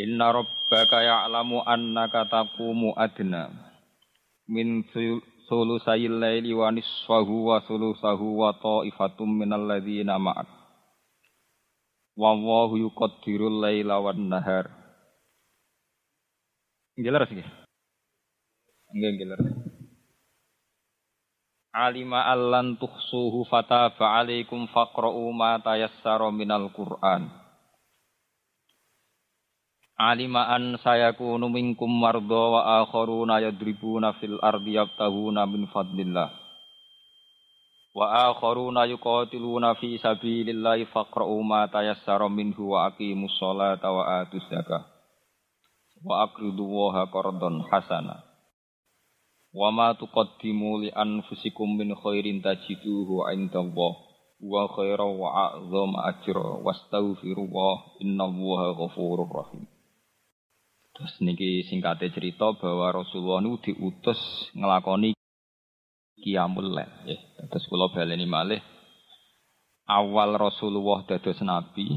Inna rabbaka ya'lamu annaka taqumu adna min sulusayil laili wa nisfahu wa sulusahu wa ta'ifatum minal ladzina ma'ak. Wallahu yuqaddirul laila wan nahar. Ngelar sih. Nggih ngelar. Alima allan tuhsuhu fataba alaikum faqra'u ma tayassara minal Qur'an. Alima an sayakunu minkum marda wa akharuna yadribuna fil ardi yabtahuna min fadlillah. Wa akharuna yuqatiluna fi sabilillahi faqra'u ma tayassara minhu wa aqimus sholata wa atuz zakah. Wa aqridu waha qardan hasana. Wa ma tuqaddimu li anfusikum min khairin tajiduhu 'indallah wa khairan wa a'zama ajra wastaghfirullah innallaha ghafurur rahim. Terus niki singkatnya cerita bahwa Rasulullah nu diutus ngelakoni kiamul lail. Ya. Terus kula baleni malih awal Rasulullah dados nabi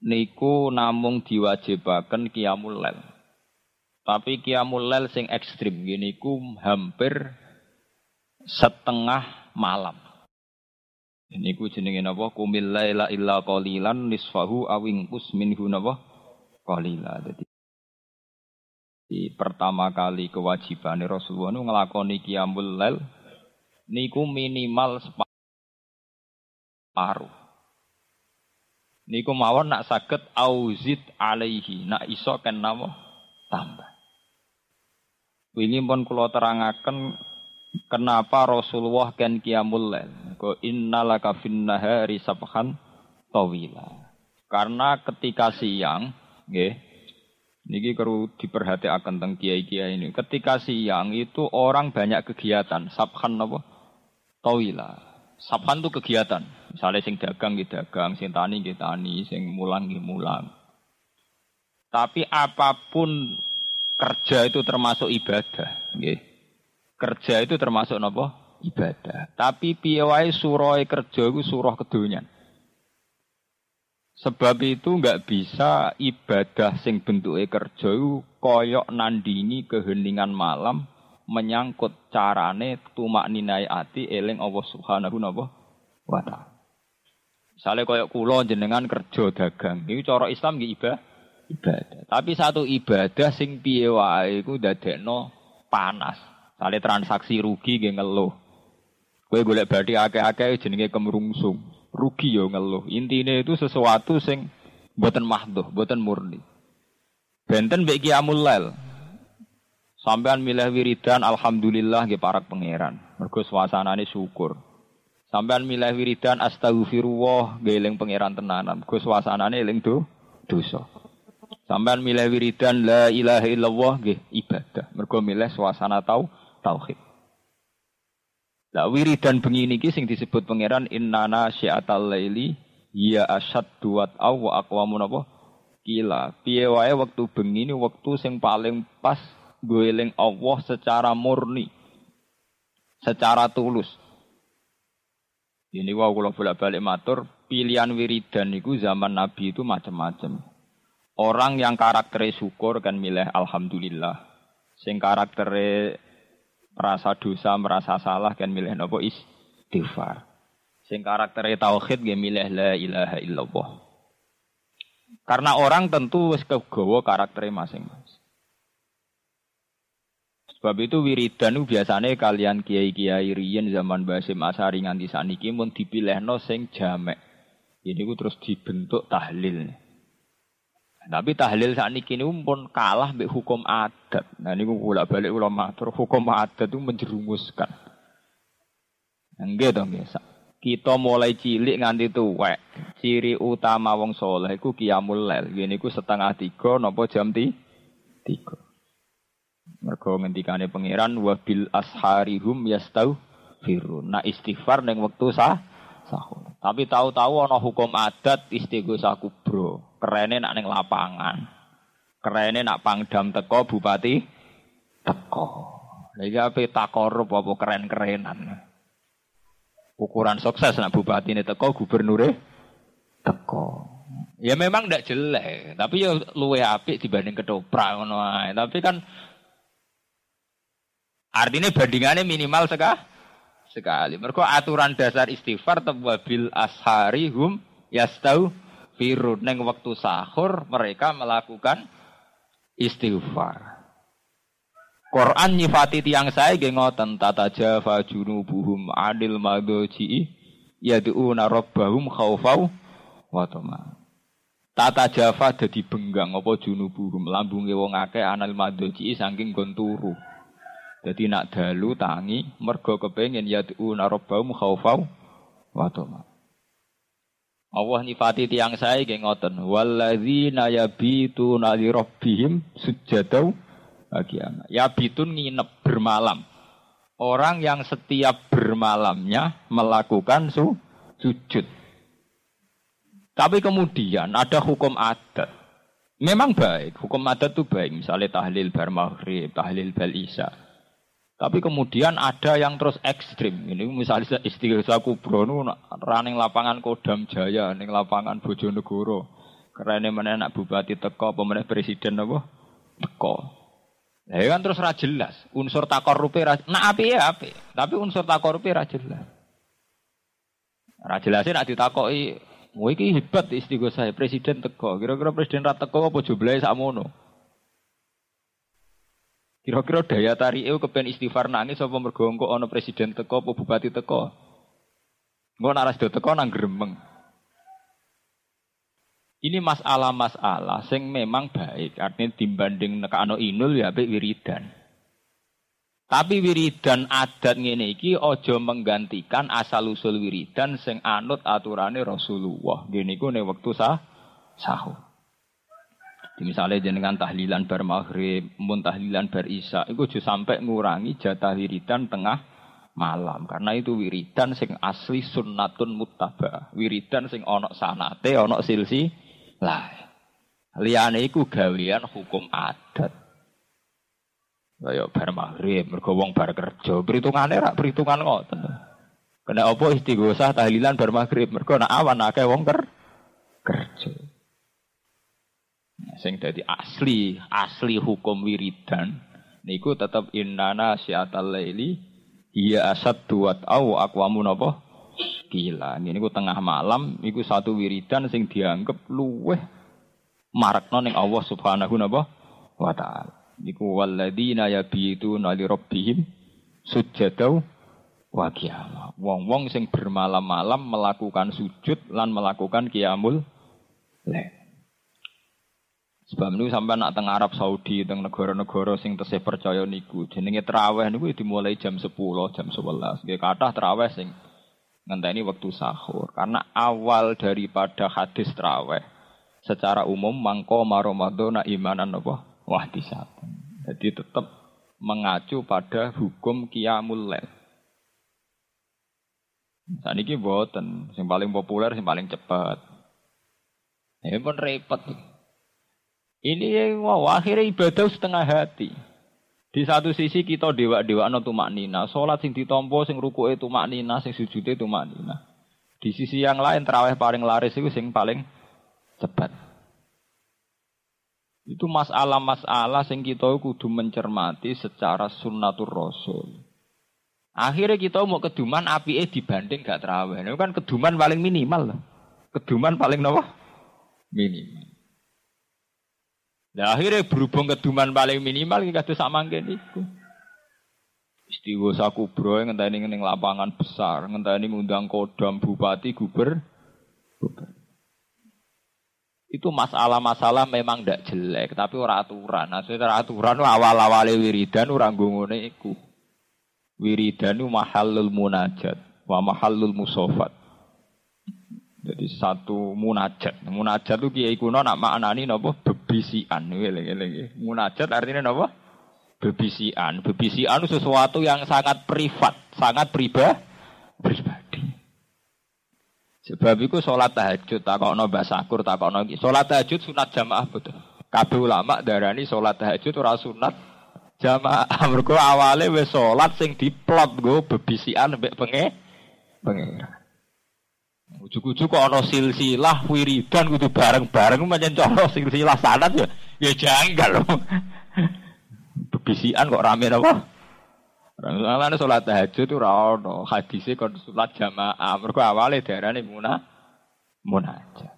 niku namung diwajibaken kiamul lail. Tapi kiamul lail sing ekstrim gini ku hampir setengah malam. Ini ku jenenge napa? Kumil laila illa qalilan nisfahu awing minhu napa? Qalila. Di pertama kali kewajiban Rasulullah nu ngelakoni qiyamul lail niku minimal separuh. Niku mawon nak saged auzid alaihi, nak iso kan napa tambah. Wingi pun kula terangaken kenapa Rasulullah kan qiyamul lail. Ko innalaka fin nahari sabhan tawila. Karena ketika siang, nggih, Niki perlu diperhatikan tentang kiai-kiai ini. Ketika siang itu orang banyak kegiatan. Sabhan apa? Tawila. Sabhan itu kegiatan. Misalnya sing dagang gitu dagang, sing tani gitu tani, sing mulang gitu mulang. Tapi apa pun kerja itu termasuk ibadah. Kerja itu termasuk apa? Ibadah. Tapi piawai surah kerja itu surah kedonyan. Sebab itu nggak bisa ibadah sing bentuke kerja koyok nandini keheningan malam menyangkut carane tumak ninai ati eling Allah Subhanahu wa taala. Misalnya koyok kulo jenengan kerja dagang, itu cara Islam nggih ibadah. ibadah. Tapi satu ibadah sing piye wae iku dadekno panas. Misalnya transaksi rugi nggih ngeluh. Kowe golek bathi akeh-akeh jenenge kemrungsung rugi yo ngeluh. Intinya itu sesuatu sing buatan mahdoh, buatan murni. Benten mbek qiyamul lail. Sampean milih wiridan alhamdulillah nggih parak pangeran. Mergo suasanane syukur. Sampean milih wiridan astagfirullah nggih eling pangeran tenanan. Mergo suasanane eling do dosa. Sampean milih wiridan la ilaha illallah nggih ibadah. Mergo milih suasana tau tauhid. Lah wiridan bengi niki sing disebut pangeran innana syi'atal laili ya asad duat aw wa aqwamun apa? Kila. Piye wae bengi ini wektu sing paling pas goeling Allah secara murni. Secara tulus. Ini wau kula bolak-balik matur, pilihan wiridan niku zaman Nabi itu macam-macam. Orang yang karakternya syukur kan milih alhamdulillah. Sing karakternya merasa dosa, merasa salah kan milih nopo istighfar. Sing karaktere tauhid nggih milih la ilaha illallah. Karena orang tentu wis kegawa karaktere masing-masing. Sebab itu wiridan biasanya kalian kiai-kiai riyen zaman Basim Asari nganti saniki mun dipilihno sing jamek. Ini ku terus dibentuk tahlil. Tapi tahlil saat ini kini pun kalah mbek hukum adat. Nah ini bolak balik ulama matur hukum adat itu menjerumuskan. Enggak dong biasa. kita mulai cilik nganti tuwek. Ciri utama wong soleh iku qiyamul lail. Ngene iku setengah tiga napa jam ti? tiga. Mergo ngendikane pangeran wa bil asharihum yastau firun. Nah istighfar ning wektu sah sahur. Tapi tahu-tahu ana hukum adat istighosah kubro. Kerene nak ning lapangan. Kerene nak pangdam teko bupati teko. Lha iki ape takorup apa keren-kerenan ukuran sukses nak bupati ini teko gubernure teko ya memang tidak jelek tapi ya luwe apik dibanding ketoprak ngono tapi kan artinya bandingannya minimal sekah sekali mereka aturan dasar istighfar tewabil ashari hum yastau firun neng waktu sahur mereka melakukan istighfar Quran nyifati tiang saya ge ngoten tata jafa junubuhum adil madoji yad'una rabbahum khaufau wa tama. Tata jafa dadi benggang apa junubuhum lambunge wong anal madoji saking gon turu. Dadi nak dalu tangi mergo kepengin yad'una rabbahum khaufau wa tama. Allah nyifati tiang saya ge ngoten walladzina yabituna li rabbihim sujadau bagi anak. Ya bitun nginep bermalam. Orang yang setiap bermalamnya melakukan su, sujud. Tapi kemudian ada hukum adat. Memang baik, hukum adat itu baik. Misalnya tahlil bar maghrib, tahlil bal isya. Tapi kemudian ada yang terus ekstrim. Ini misalnya istighosa kubro nu running lapangan Kodam Jaya, ning lapangan Bojonegoro. Karena mana anak bupati teko, pemenang presiden apa? Teko. Nah, kan terus ra jelas. Unsur takorupe ra nah api ya api, tapi unsur takorupe ra jelas. Ra jelas nek ditakoki, "Kowe iki hebat saya presiden teko." Kira-kira presiden ra teko apa jumlahe sakmono? Kira-kira daya tarik eu kepen istighfar nangis apa mergo ana presiden teko apa bupati teko? Engko nek ora teko nang gremeng. Ini masalah-masalah sing memang baik, artinya dibanding nekano inul ya baik wiridan. Tapi wiridan adat ngene iki aja menggantikan asal usul wiridan sing anut aturane Rasulullah. Gini ku nek wektu sah sahur. Misalnya jenengan tahlilan bar maghrib, mun tahlilan bar isya, itu juga sampai ngurangi jatah wiridan tengah malam. Karena itu wiridan sing asli sunnatun muttaba. Wiridan sing onok sanate, onok silsi, lah, liyane iku gawean hukum adat. Kaya bar maghrib, mergo wong bar kerja, perhitungane rak perhitungan ngoten. Kena apa istighosah tahlilan bar maghrib, mergo awan akeh wong ker kerja. Sing dadi asli, asli hukum wiridan niku tetap innana syiatal laili iya asad duat au akwamu napa Gila, ini ku tengah malam, iku satu wiridan sing dianggap luweh marakno ning Allah Subhanahu wa taala. Niku walladzina yabituna li rabbihim sujadau wa qiyamah. Wong-wong sing bermalam-malam melakukan sujud lan melakukan qiyamul lail. Sebab niku sampai nak teng Arab Saudi, teng negara-negara sing tesih percaya niku, jenenge traweh niku dimulai jam 10, jam 11. Nggih kathah traweh sing ngenteni waktu sahur. Karena awal daripada hadis traweh secara umum mangko maromadona imanan apa? Wahdisaten jadi tetap mengacu pada hukum qiyamul lail. Saat ini boten yang paling populer yang paling cepat ini pun repot ini wow, akhirnya ibadah setengah hati di satu sisi kita dewa-dewa no tumak nina, sholat sing ditompo sing ruku itu tumak nina, sing sujud itu tumak nina. Di sisi yang lain terawih paling laris itu sing paling cepat. Itu masalah-masalah sing kita kudu mencermati secara sunnatur rasul. Akhirnya kita mau keduman api eh dibanding gak terawih. Itu kan keduman paling minimal. Keduman paling nawa Minimal. Nah akhirnya berhubung keduman paling minimal kita tuh sama gini. Istiwa bro yang ngenteni ning lapangan besar, ngenteni ngundang kodam bupati guber. Itu masalah-masalah memang tidak jelek, tapi ora aturan. Nah, aturan awal-awale wiridan ora nggone iku. Wiridan mahalul munajat. wa mahallul musofat. Jadi satu munajat. Munajat itu kiai kuno nak maknani napa bebisian. Munajat artinya napa? Bebisian. Bebisian itu sesuatu yang sangat privat, sangat pribadi. pribadi. Sebab itu sholat tahajud, takokno basakur, takokno sholat tahajud sunat jamaah betul. Kabeh ulama darani sholat tahajud ora sunat jamaah. Mergo awale wis sholat sing diplot nggo bebisian mbek penge. Ujuk-ujuk kok ana silsilah wiridan kudu bareng-bareng pancen cara silsilah sanad ya ya janggal. Bebisian kok rame apa? Soalnya sholat tahajud itu rano hadisnya kon sholat jamaah. Mereka awalnya darahnya muna munajat.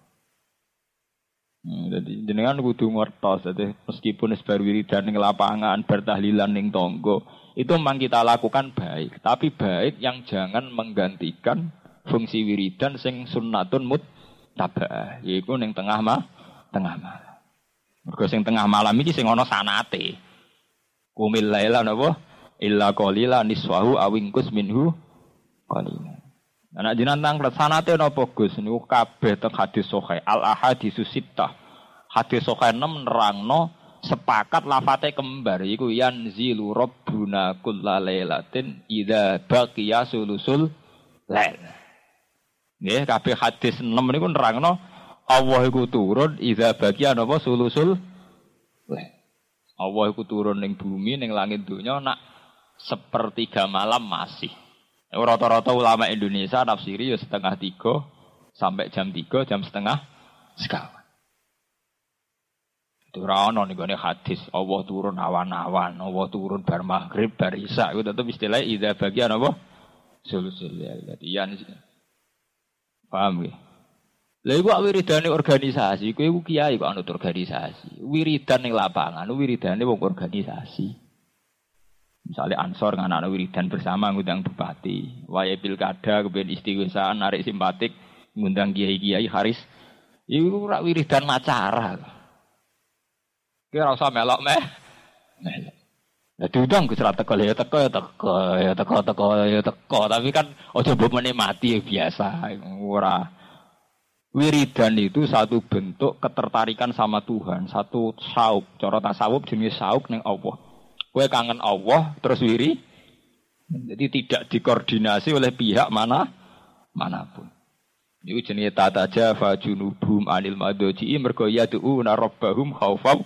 Hmm, jadi jenengan kudu ngertos, jadi meskipun sebar wiridan ning lapangan, bertahlilan ning tonggo, itu memang kita lakukan baik. Tapi baik yang jangan menggantikan fungsi wiridan sing sunnatun mut tabah yaiku ning tengah mah tengah malam. Mergo sing tengah malam iki sing ana sanate. Kumil laila napa? Illa qalila niswahu awingkus minhu qalila. Anak jinan tang sanate napa Gus? Niku kabeh teng hadis sahih. Al ahaditsus sittah. Hadis sahih 6 nerangno sepakat lafate kembar iku yanzilu rabbuna kullalailatin idza baqiya sulusul lail Nggih, kabeh hadis 6 niku nerangno Allah iku turun idza bagian apa sulusul Allah iku turun ning bumi ning langit dunia nak sepertiga malam masih. Rata-rata ulama Indonesia nafsiri ya setengah tiga sampai jam tiga, jam setengah sekawan. Itu rano nih gue hadis Allah turun awan-awan, Allah turun bar maghrib, bar isya. Itu tetap istilah ida bagian apa? Sulusul ya. Iya Paham ya? Lha iku wiridane organisasi, kowe iku kiai kok anut organisasi. Wiridan ning lapangan, wiridane wong organisasi. Misalnya Ansor anak wiridan bersama ngundang bupati, waya pilkada kemudian istighosah narik simpatik ngundang kiai-kiai haris. Iku ora wiridan macara. Kira usah melok meh. Melok. Ya diundang Gus ra teko. Ya teko ya teko ya teko teko ya teko. Tapi kan ojo mbok menikmati ya biasa. Ora. Wiridan itu satu bentuk ketertarikan sama Tuhan. Satu sauk cara tasawuf jenis sauk ning Allah. Kowe kangen Allah terus wiri. Jadi tidak dikoordinasi oleh pihak mana mana pun. Itu jenis tata jafa junubum anil madoji mergo yadu'una rabbahum khaufau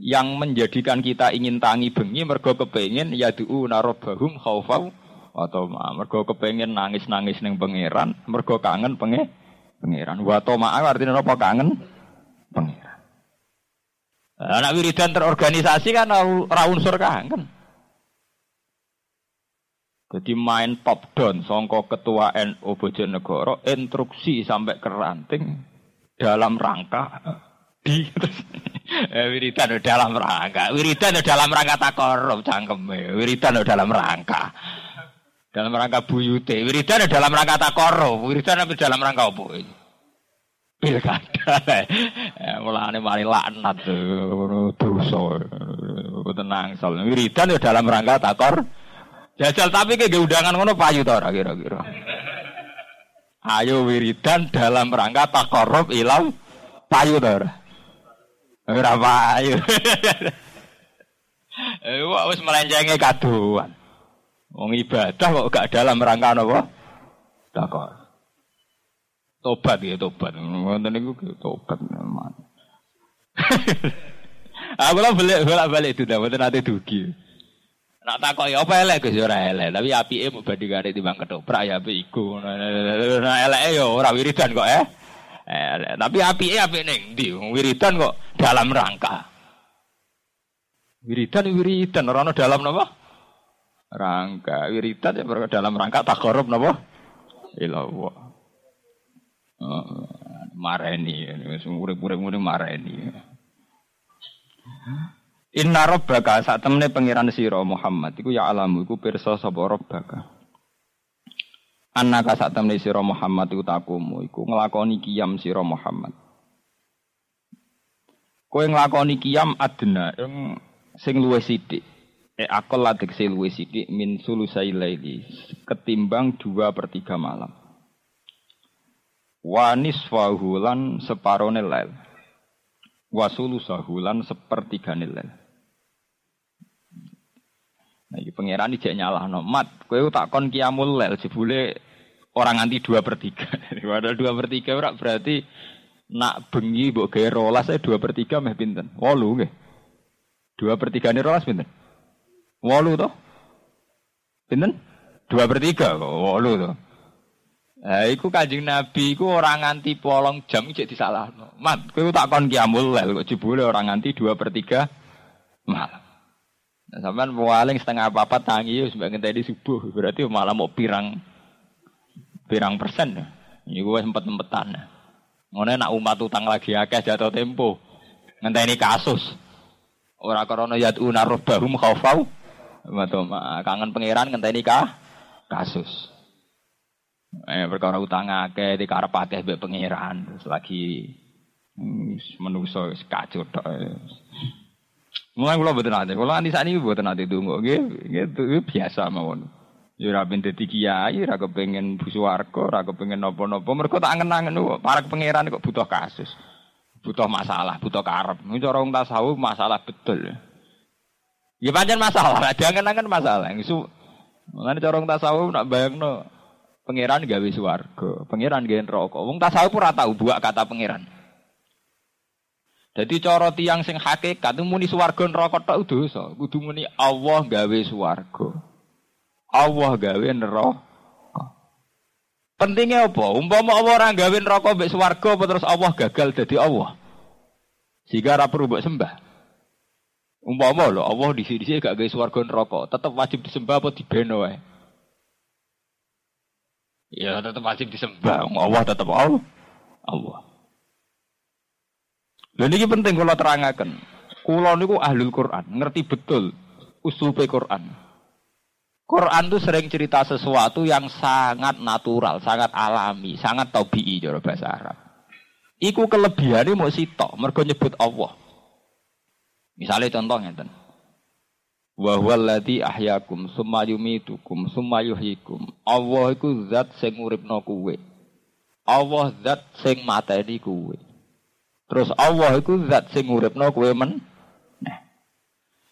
yang menjadikan kita ingin tangi bengi mergo kepengin ya du'u narobahum khaufau. Atau mergo kepengin nangis-nangis ning pangeran mergo kangen penge pangeran. Wa maaf artinya apa? Kangen pangeran. Anak wiridan terorganisasi kan ora unsur kangen. Jadi main top down songko ketua NU Bojonegoro instruksi sampai ke ranting dalam rangka di wiridan dalam rangka. Wiridan dalam rangka takorup cangkem wiridan dalam rangka. Dalam rangka buyute. Wiridan dalam rangka takorup wiridan dalam rangka apa pilkada. Eh, mulane mari laknat dosa. Tenang soal wiridan dalam rangka takor jajal tapi kayak undangan ngono payu to kira-kira. Ayo wiridan dalam rangka takorup ilau payu to Ora payu. Eh wis wis melenjenge kaduan. Wong ibadah kok gak dalam rangka napa? Takor. Tobat ya tobat. Ngoten niku tobat. Aku lah balik balik balik itu dah, nanti dugi. Nak takok ya apa elek Gus ya ora elek, tapi apike mau bandingane timbang ketoprak ya apik iku. Nah eleke ya ora wiridan kok eh. Eh, tapi api eh api neng di wiridan kok dalam rangka. Wiridan wiridan orang dalam apa? Rangka wiridan ya dalam rangka tak korup napa? Ilawa. Oh, mareni, urip-urip ngene mareni. Inna rabbaka saat temene pangeran sira Muhammad iku ya alamu iku pirsa sapa. Anak sak temne sira Muhammad iku takumu iku nglakoni kiam sira Muhammad. Kowe nglakoni kiam adna ing sing luwih sithik. Eh akol ladek luwih sithik min sulusai laili ketimbang dua per tiga malam. Wanis wahulan separone lail. Wasulu sahulan sepertiga lail. Nah, ini pangeran iki nyalah no. Mat, kowe tak kon kiamul lail jebule orang nganti dua per tiga. Padahal dua per tiga berarti nak bengi gawe rolas saya dua per tiga meh pinten? Walu nggih. Dua per tiga ini rolas pinten? Walu toh? Pinten? Dua per tiga kok, walu toh. Nah, iku kanjeng Nabi iku orang nganti polong jam cek disalahno. Mat, kowe tak kon kiamul lel kok orang nganti dua per tiga malam. Nah, sampean paling setengah apa-apa tangi wis mbak ngenteni subuh, berarti malah mau pirang pirang persen. Ini gue sempet sempetan. Ngono nak umat utang lagi akeh jatuh tempo. Ngenteni kasus. Ora krana yaduna rabbahum khaufau Matoma kangen pangeran ngenteni kah kasus. Eh perkara utang akeh dikarep akeh mbek pangeran terus lagi menungso kacau tok. Mulai kula mboten ate. Kula anti sakniki mboten ate donga nggih, nggih biasa mawon. Ya ora ben dadi kiai, ora kepengin buswarga, ora kepengin napa-napa. Mergo tak angen-angen para pangeran kok butuh kasus. Butuh masalah, butuh karep. Ini cara wong tasawuf masalah betul. Ya pancen masalah, diangen-angen masalah. Isu Mengenai corong tasawuf nak bayangno pangeran gawe swarga, pangeran gawe neraka. Wong tasawuf ora tau buak kata pangeran. Jadi cara tiang sing hakikat muni swarga neraka tok dosa. Kudu muni Allah gawe swarga. Allah gawe neraka. Pentingnya apa? Umpama Allah ora gawe neraka mbek swarga apa terus Allah gagal dadi Allah. Sehingga ora perlu mbok sembah. Umpama lho Allah di sini gak gawe swarga neraka, tetep wajib disembah apa dibeno wae. Ya tetep wajib disembah, Allah tetep Allah. Allah. Lha niki penting kula terangaken. Kula niku ahlul Quran, ngerti betul uslupe Quran. Quran itu sering cerita sesuatu yang sangat natural, sangat alami, sangat tabii cara bahasa Arab. Iku kelebihannya mau sitok, mergo nyebut Allah. Misalnya contoh ngeten. Wa huwallazi ahyakum summa yumitukum summa yuhyikum. Allah iku zat sing uripno kuwe. Allah zat sing mateni kuwe. Terus Allah iku zat sing uripno kuwe men. Nah.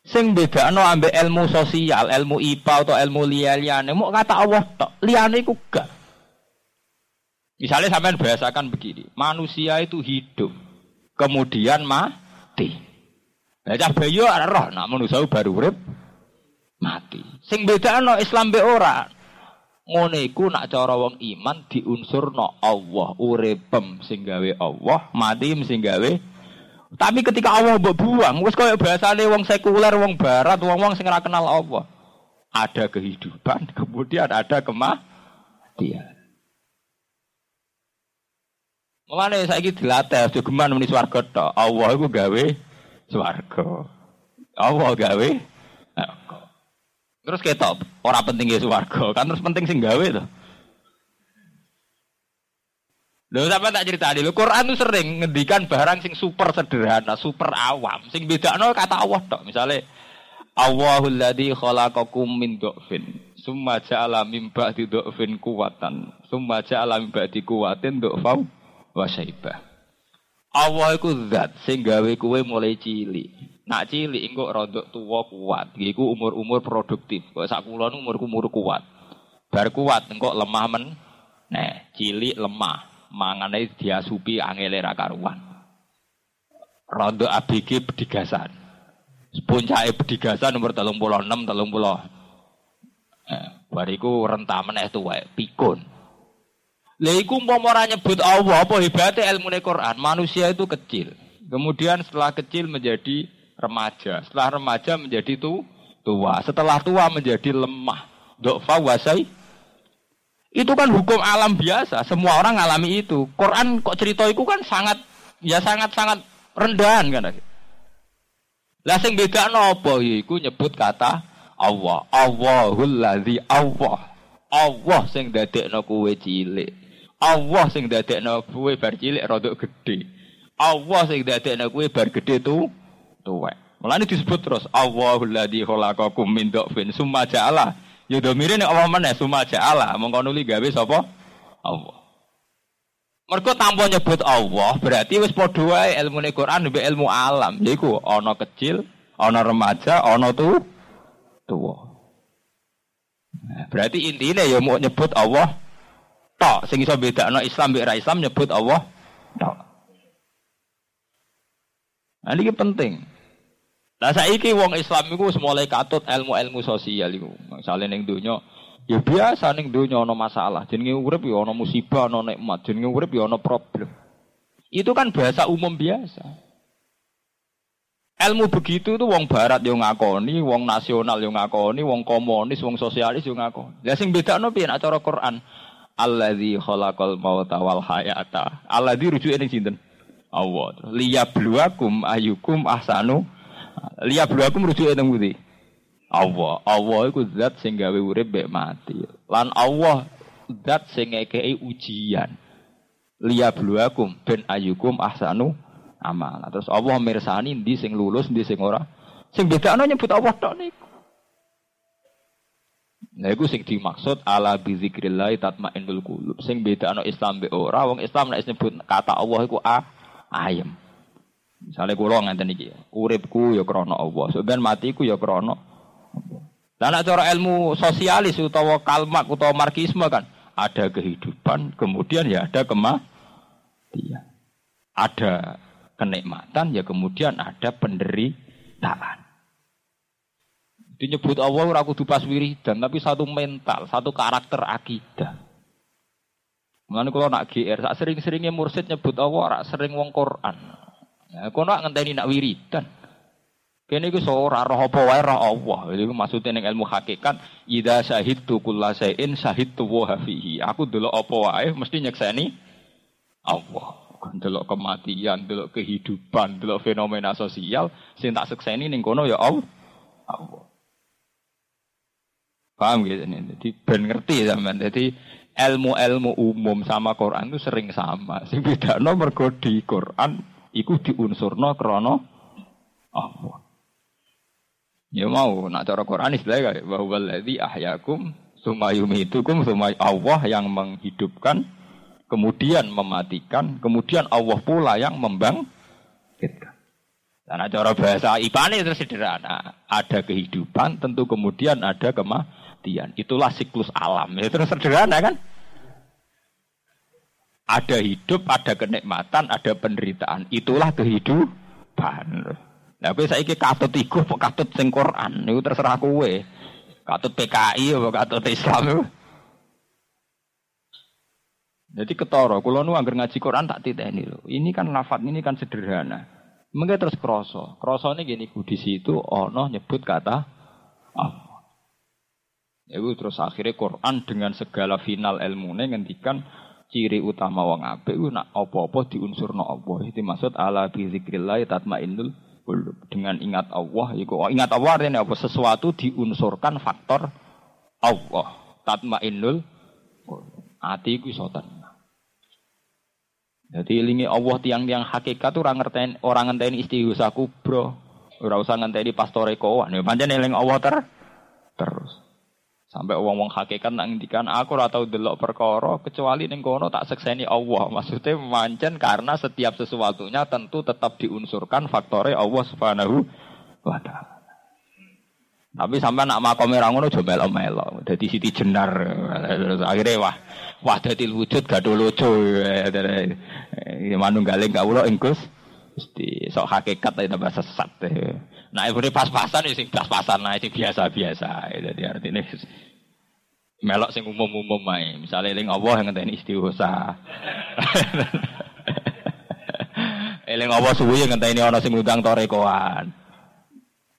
Sing bedakno ambek ilmu sosial, ilmu IPA atau ilmu liya-liyane, mau kata Allah tok, liyane iku gak. Misalnya sampean bahasakan begini, manusia itu hidup, kemudian mati. Lah cah bayi ora roh nak manusa baru urip mati. Sing bedakno Islam be ora. Ngene iku nak cara wong iman diunsurno Allah uripem sing gawe Allah, mati sing gawe tapi ketika Allah mbok buang, wis koyo bahasane wong sekuler, wong barat, wong-wong sing ora kenal Allah. Ada kehidupan, kemudian ada kematian. Mulane saiki dilatih jogeman muni swarga tok. Allah iku gawe swarga. Allah gawe Terus ketok, ora penting ya swarga, kan terus penting sing gawe to. Lho sampe tak cerita lho, Quran itu sering ngendikan barang sing super sederhana, super awam, sing bedakno kata Allah tok. Misale Allahul ladzi khalaqakum min dhafin, summa ja'ala min ba'di dhafin kuwatan, summa ja'ala min ba'di kuwatin dhafau wa syaibah. Allah iku zat sing gawe kowe mulai cilik. Nak cilik engko rodok tuwa kuat. Iku umur-umur produktif. Kok sak kula umur-umur kuat. Bar kuat engko lemah men. Nah, cilik lemah. Mangane diasupi angele ra karuan. Rodok ABG pedigasan. Puncake pedigasan umur 36 30. Eh, bariku rentah meneh tuwek pikun. Lha iku umpama ora nyebut Allah, apa hebatnya ilmu Quran? Manusia itu kecil. Kemudian setelah kecil menjadi remaja, setelah remaja menjadi tu, tua, setelah tua menjadi lemah. Dokfa wasai. Itu kan hukum alam biasa, semua orang ngalami itu. Quran kok cerita itu kan sangat ya sangat-sangat rendahan kan. Lah sing bedakno apa iku nyebut kata Allah. Allahul ladzi Allah. Allah sing dadekno kowe cilik. Allah sing dadekno kowe bar cilik rada gedhe. Allah sing dadekno kowe bar gedhe tu tuwek. Mulane disebut terus Allahul ladzi khalaqakum min dhafin summa ja'ala. Ya domire nek Allah meneh summa ja'ala. Mongko nuli gawe sapa? Allah. Mergo tanpa nyebut Allah, berarti wis padha wae ilmune Quran mbek ilmu alam. Yaiku ana kecil, ana remaja, ana tu tua. Nah, berarti intinya ya mau nyebut Allah tok sing iso bedakno Islam mbek Islam nyebut Allah tok. Nah, ini penting. Lah saiki wong Islam iku wis mulai katut ilmu-ilmu sosial iku. Misale ning donya ya biasa ning donya ana masalah, jenenge urip ya ana musibah, ana nikmat, jenenge urip ya ana problem. Itu kan bahasa umum biasa. Ilmu begitu itu wong barat yo ngakoni, wong nasional yo ngakoni, wong komunis, wong sosialis yo ngakoni. Lah sing bedakno piye nek cara Quran? Alladzi khalaqal mauta wal hayata. Alladzi rujuke ning sinten? Allah. Liyabluwakum ayyukum ahsanu Liya aku merujuk teng budi. Allah, Allah itu zat sing gawe urip mek mati. Lan Allah zat sing ngekei ujian. Liya aku ben ayukum ahsanu amal. Terus Allah mirsani ndi sing lulus, ndi sing ora. Sing bedakno nyebut Allah tok niku. Nah, iku sing dimaksud ala bi zikrillah tatmainnul qulub. Sing bedakno Islam be ora, wong Islam nek nyebut kata Allah iku ah, ayem. Misalnya kulo ngeten iki, uripku ya krana Allah, sebenarnya matiku ya krana. Dan cara ilmu sosialis utawa kalmak utawa marxisme kan ada kehidupan, kemudian ya ada kematian. Ada kenikmatan, ya kemudian ada penderitaan. Dinyebut Allah ora kudu pas wiridan, tapi satu mental, satu karakter akidah. Mulane kalau nak GR, sak sering-seringnya mursid nyebut Allah, sering wong Quran. Ya, kono ngenteni nak wiridan. Kene iku ora roh apa wae roh Allah. Iku maksude ning ilmu hakikat, idza syahidtu kullasain syahidtu wa fihi. Aku delok apa wae mesti nyekseni Allah. Delok kematian, delok kehidupan, delok fenomena sosial, sing tak sekseni ning kono ya Allah. Allah. Paham gitu nih. Jadi ben ngerti zaman. Jadi ilmu-ilmu umum sama Quran itu sering sama. Sing beda no mergo di Quran iku diunsurno krana Allah. Ya mau nak cara Quran istilahnya kayak bahwa ladzi ahyakum summa yumitukum summa Allah yang menghidupkan kemudian mematikan kemudian Allah pula yang membangkitkan. Dan cara bahasa ipane itu sederhana. Ada kehidupan, tentu kemudian ada kematian. Itulah siklus alam. Itu sederhana kan? Ada hidup, ada kenikmatan, ada penderitaan. Itulah kehidupan. Nah, kowe saiki katut iku apa katut sing Quran niku terserah kowe. Katut PKI apa katut Islam. Jadi ketara, kula nu anggar ngaji Quran tak titeni lho. Ini kan lafat ini kan sederhana. Mengke terus kroso. Krosone gini di situ ono nyebut kata Allah. Itu terus akhirnya Quran dengan segala final ilmunya ngendikan ciri utama wong apik ku nak apa-apa diunsurno Allah. Itu maksud ala bi zikrillah tatmainnul qulub. Dengan ingat Allah iku oh, ingat Allah artinya apa? Sesuatu diunsurkan faktor Allah. Tatmainnul Ati iku iso tenang. Jadi ilingi Allah tiang-tiang hakikat tuh orang ngertain orang ngenteni istighosah kubro. Ora usah ngenteni pastore kowan. Ya pancen eling Allah ter terus. Sampai wong-wong hakikat nak ngendikan aku ora tau delok perkara kecuali ning kono tak sekseni Allah. Maksudnya mancen karena setiap sesuatunya tentu tetap diunsurkan faktornya Allah Subhanahu wa taala. Tapi sampai nak makome ra ngono aja melo-melo. Dadi siti jenar. Akhirnya wah wah dadi wujud gado lucu. Manunggaling kawula ingkus Gusti sok hakikat itu bahasa sesat. Nah, ibu pas-pasan ya sing pas-pasan nah sing biasa-biasa. Jadi artinya melok sing umum-umum ae. Misale eling Allah yang ngenteni istighosa. eling Allah suwi yang ngenteni ana sing ngundang torekoan.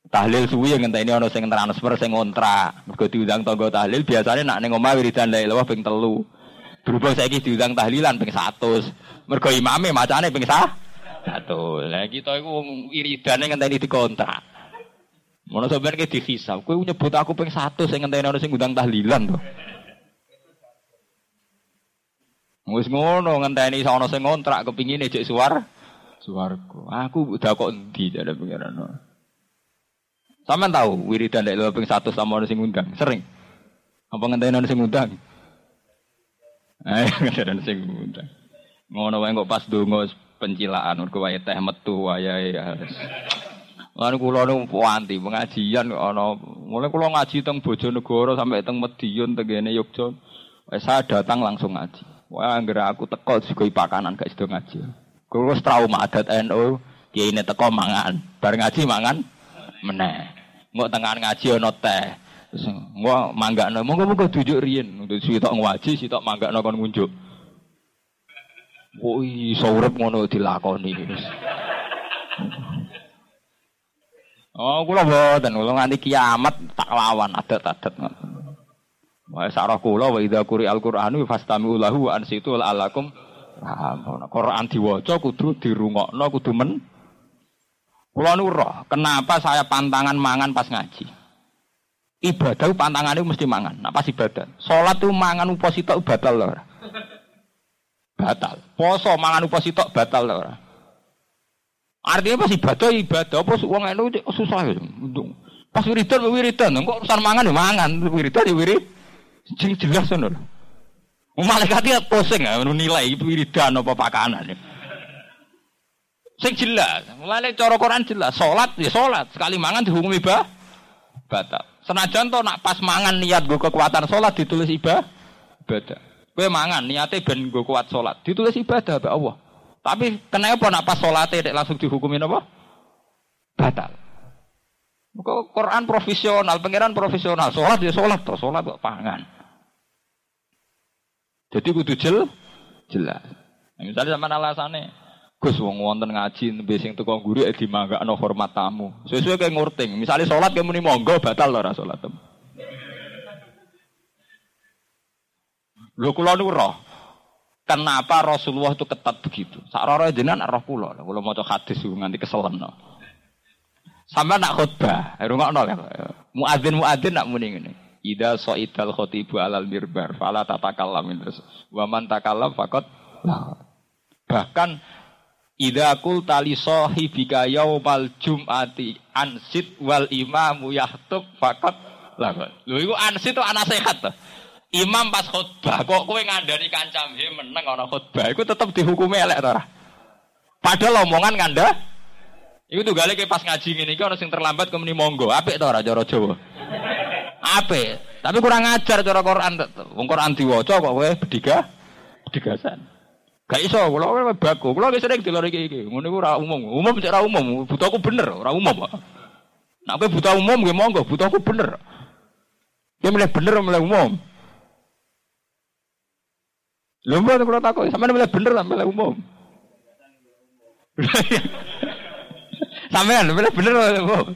Tahlil suwi yang ngenteni ana sing transfer sing ngontrak. Mergo diundang tangga tahlil biasanya nak ning omah wiridan la ilaha ping telu. Berhubung saiki diundang tahlilan ping 100. Mergo imame macane ping 100. Satu. Lah kita iku wong wiridane ngenteni dikontrak. Ngono sampeyan ki dihisab. Kowe nyebut aku ping 100 sing ngenteni ono sing ngundang tahlilan to. Wis ngono ngenteni ana sing ngontrak kepingine jek suar suwarga. Aku udah kok endi jare pengiran. Sampeyan tahu wiridan nek ping 100 sama ono sing ngundang, sering. Apa ngenteni ono sing ngundang? Eh, ngenteni sing ngundang. Ngono wae kok pas donga pencilaan mergo wae teh metu wayahe harus. Lan kula nu anti pengajian kok ana mulai kula ngaji teng Bojonegoro sampai teng Medion tegene Yogyakarta. Wes saya datang langsung ngaji. Wah, anggere aku teko sugoi pakanan gak sido ngaji. Kulo trauma adat NU, kiai ini teko mangan, bar ngaji mangan meneh. Mau tengah ngaji ono teh. Terus gua manggakno, monggo-monggo dujuk riyen. Sitok ngaji, sitok manggakno kon ngunjuk. Woi, saurep ngono dilakoni. Oh, kula boten, kula nganti kiamat tak lawan adat-adat. Wa sarah kula wa idza quri al-Qur'anu fastami'u lahu wa ansitu la'allakum Quran diwaca kudu dirungokno kudu men Kula nu roh, kenapa saya pantangan mangan pas ngaji? Ibadah pantangan itu mesti mangan. Nah pas ibadah, sholat tuh mangan uposito batal loh. Batal. Poso mangan uposito batal loh. Artinya pas ibadah ibadah, apa uang itu susah ya. Pas wiridan wiridan, kok urusan mangan ya mangan, wiridan ya wirid. Jeng jelas ngono. Malaikat ya pusing ya nilai wiridan apa pakanan. Sing jelas, mulai cara Quran jelas, salat ya salat, sekali mangan dihukumi bah batal. Senajan to nak pas mangan niat gue kekuatan salat ditulis ibadah. Kowe mangan niatnya ben gue kuat salat, ditulis ibadah be Allah. Tapi kenapa nak pas salate langsung dihukumi apa? Batal. Kok Quran profesional, pangeran profesional, salat ya salat to, salat kok pangan. Jadi kudu jel, jelas. Nah, misalnya sama alasannya, Gus wong wonten ngaji nembe sing teko guru e dimanggakno hormat tamu. Sesuai kayak ngurting. Misalnya sholat kayak muni monggo batal ora salat. Lho kula niku roh. Kenapa Rasulullah itu ketat begitu? Sakrara jenengan roh kula. Kula maca hadis nganti keselen. Sama nak khutbah, rungokno lho. Muadzin muadzin nak muni ngene. Ida soidal khotibu alal mirbar, fala tatakallam. Wa man takallam faqat Bahkan Ida kul tali sahibika yaumal jum'ati ansit wal imamu yahtub fakat lah Lho iku ansit itu anak sehat tuh. Imam pas khutbah kok kowe ngandani kancam he meneng ana khutbah iku tetep dihukumi elek ora? Padahal omongan nganda Iku tuh gale pas ngaji ngene iki ana sing terlambat kemeni monggo. Apik to ora cara Jawa? Apik. Tapi kurang ajar cara Quran. Wong Quran diwaca kok kowe bediga bedigasan. Gak iso, kula ora baku. Kula wis sering dilor iki iki. Ngono iku ora umum. Umum cek ora umum, butuhku bener, ora umum. Nek kowe buta umum nggih monggo, butuhku bener. Dia milih bener milih umum. Lho mbok kula takok, sampeyan milih bener ta milih umum? Sampeyan milih bener milih umum.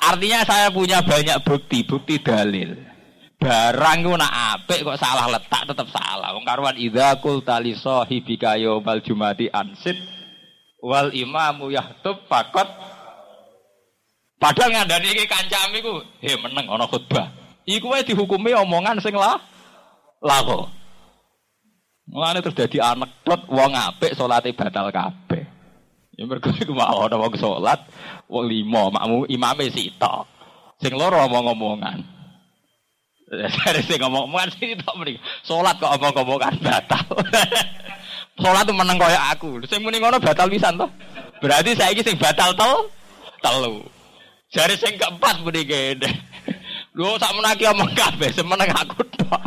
Artinya saya punya banyak bukti, bukti dalil. Barang ku nak apik kok salah letak tetap salah. Wong karuan idza qul tali sahibika yaumal jumati ansit wal imamu yahtub fakot Padahal ngandani iki kancam iku, he meneng ana khutbah. Iku wae dihukumi omongan sing lah lako. Mulane terus dadi anekdot wong apik salate batal kabeh. Ya mergo iku mau ana wong salat, wong lima makmu imame sitok. Sing loro omong-omongan. Dari sing ngomong omongan sih tak mending. Sholat kok omong-omongan batal. Sholat tuh menang kaya aku. Sing muni ngono batal pisan toh. Berarti saya sing batal tol telu. Jari sing keempat muni Lu sak menaki omong kabeh semeneng aku tok.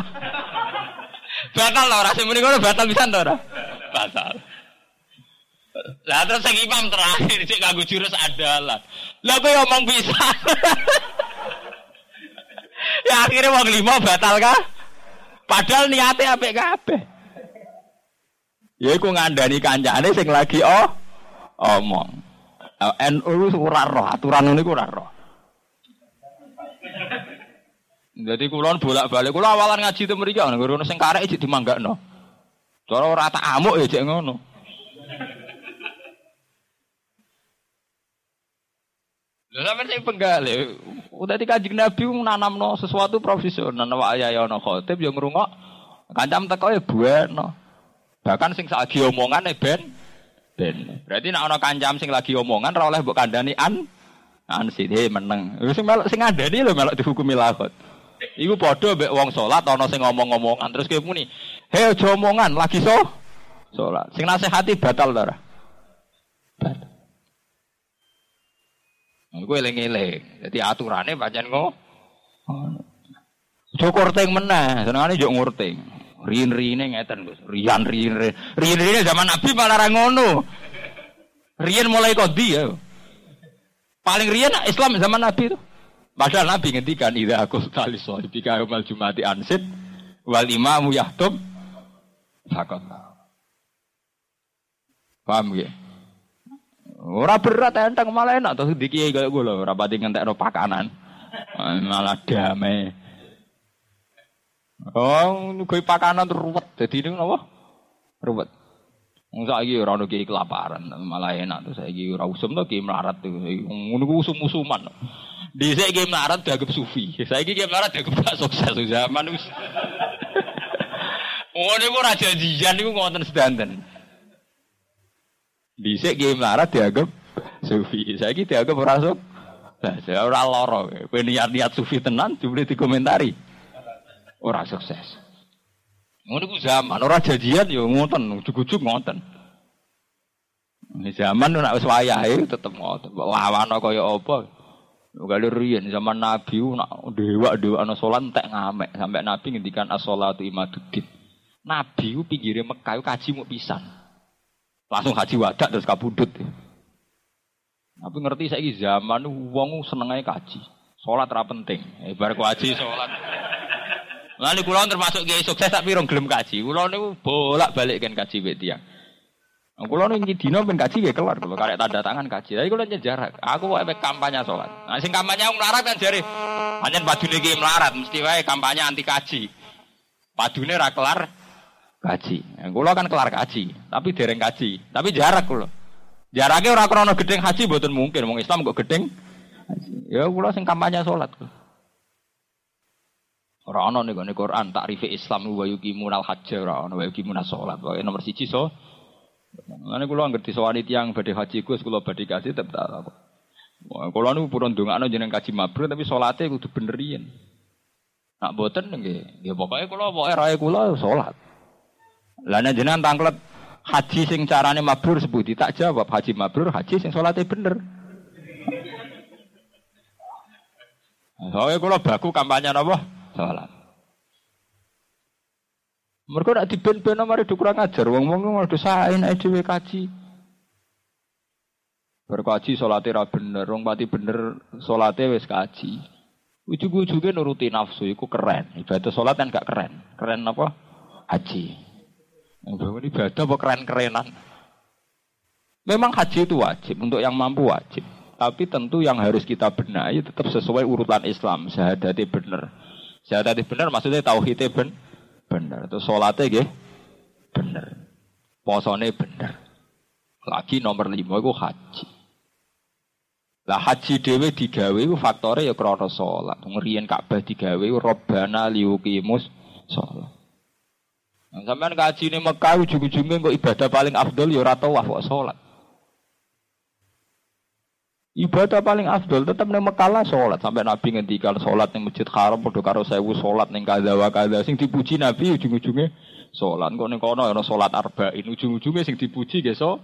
Batal lah ora sing muni ngono batal pisan to ora? Batal. Lah terus sing imam terakhir sik kanggo jurus adalah. Lah kowe omong bisa. ya akhirnya wong lima batal kah? Padahal niatnya apik kabeh. Ya iku ngandani kancane sing lagi oh omong. NU ora roh, aturan niku ora roh. Jadi kulon bolak-balik, kulon awalan ngaji itu mereka, ngono sing karek iki dimanggakno. Cara ora tak amuk ya cek ngono. Lha sampeyan sing penggal. Udah di kajian Nabi no sesuatu profesional. Wa ayah ono khotib yang ngrungok. Kancam teko ya bueno. Bahkan sing saat omongan ben Ben. Berarti nek ana kancam sing lagi omongan ora oleh mbok kandhani an an sithik meneng. Sing melok sing ngandani lho melok dihukumi lakot. Iku padha mbek wong salat ana sing ngomong-ngomongan terus kowe muni, "Hei aja omongan, lagi so salat." Sing nasihati batal ta ora? Batal. Kowe eling-eling. Dadi aturane pancen ngono. Aja korting meneh, senengane yo ngurting. Rin-rine ngeten, Gus. Rian-rin. Rin-rine zaman Nabi malah ra ngono. Rian mulai kodi ya. Paling rian Islam zaman Nabi itu. Padahal Nabi ngendikan idza aku tali sahibika yaumal jumati ansid wal imamu yahtub fakot. Paham ya? Ora berat enteng malah enak tuh di kiai kaya gue loh, ora pati ngentekno pakanan. Malah damai. Oh, gue pakanan ruwet. Jadi ini apa? Ruwet. Wong saiki ora ono kiai kelaparan, malah enak tuh saiki ora usum tuh kiai melarat tuh. Ku usum-usuman. Kiai melarat dianggap sufi. Saiki kiai melarat dianggap gak sukses zaman wis. Ngono ku ora janjian niku ngoten sedanten. Dhisik kiai melarat dianggap sufi. Saiki dianggap ora saya ora loro. Kowe niat-niat sufi tenan jebule dikomentari. Ora sukses. Ngono ku zaman, ora janjian yo ngoten, ujug-ujug ngoten. Ini zaman nek wis wayahe tetep ngoten. Mbok wawana kaya apa? Kalau riyen zaman Nabi nak dewa-dewa ana salat entek ngamek sampai Nabi ngendikan as-shalatu imaduddin. Nabi ku pinggire Mekah kaji mu pisan. Langsung haji wadak terus kabudut. Tapi ngerti saiki zaman wong seneng kaji. Salat ra penting. Ibar ku haji salat. Lalu kula termasuk kiai sukses tak pirong gelem kaji. Kula niku bolak-balik kan kaji tiyang. Nah, Kulo nih dino ben kaji ya keluar kulo karek tanda tangan kaji. Tapi kulo jarak. Aku mau efek kampanye sholat. Nah sing kampanye melarat kan jare. Hanya padune iki melarat mesti wae kampanye anti kaji. Padune ra kelar kaji. Nah, kulo kan kelar kaji, tapi dereng kaji. Tapi jarak kulo. Jaraknya ora krono gedeng haji mboten mungkin. Wong Islam kok gedeng. Ya kulo sing kampanye sholat. Kulo. Ora ana ning gone Quran takrife Islam wa yuqimunal hajj ora ana wa yuqimunas shalat. Pokoke nomor siji so. Lane kula anggere disowani tiyang badhe haji Gus kula badhe kasih tetep tak kok. Wah, kula niku purun ndongakno jeneng kaji mabrur tapi salate kudu bener yen. Nak boten nggih, ya pokoke kula pokoke rae kula salat. Lah nek jenengan tanglet haji sing carane mabrur sebuti tak jawab haji mabrur haji sing salate bener. Soalnya kalau baku kampanye apa? Salat. Mereka nak diben-ben mari kurang ajar. Wong wong mau dosain ae dhewe kaji. Berkaji salate ra bener, wong pati bener salate wis kaji. Ujug-ujuge nuruti nafsu iku keren. Ibadah salat kan gak keren. Keren apa? Haji. Yang ibadah apa keren-kerenan. Memang haji itu wajib untuk yang mampu wajib. Tapi tentu yang harus kita benahi tetap sesuai urutan Islam. Syahadati bener. Syahadati bener maksudnya tauhidnya ben bener. Terus sholatnya gih bener. Posone bener. Lagi nomor lima itu haji. Lah haji dewe digawe itu faktornya ya krono sholat. Ngerian Ka'bah digawe robbana liukimus sholat. Nah, sampean kaji ini Mekah ujung-ujungnya kok ibadah paling afdol ya ora tawaf kok. Ibadah paling afdol tetap ning Mekah lah salat. Sampai Nabi ngendikan salat ning Masjid Haram padha karo sewu salat ning kadha wa kadha sing dipuji Nabi ujung-ujunge salat. Kok ning kono ana salat arba'in ujung-ujunge sing dipuji ge so.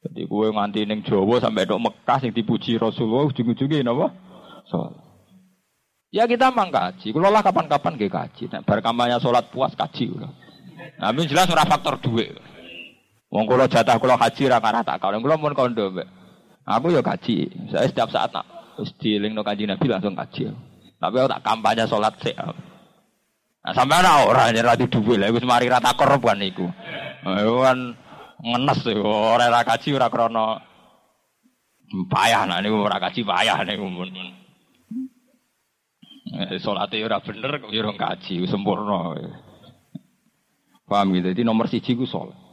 Jadi gue nganti ning Jawa sampai dok Mekah sing dipuji Rasulullah ujung-ujunge napa? Salat. Ya kita mang kaji. Kulo lah kapan-kapan ge kaji. Nek bar salat puas kaji kulo. Tapi jelas ora faktor duit. Wong kula jatah kula haji ra karah tak kawin. Kula mun kondo mbek Aku ya kaji. Saya setiap saat nak wis no kaji Nabi langsung kaji. Tapi aku tak kampanye sholat sih. Nah, sampai ana ora nyerah di dhuwit lha wis mari rata korban iku. Iku kan ngenes ora ora kaji ora krana payah nah niku ora kaji payah niku mun. Salate ora bener kok ya ora kaji sempurna. Paham gitu. Jadi nomor siji ku sholat.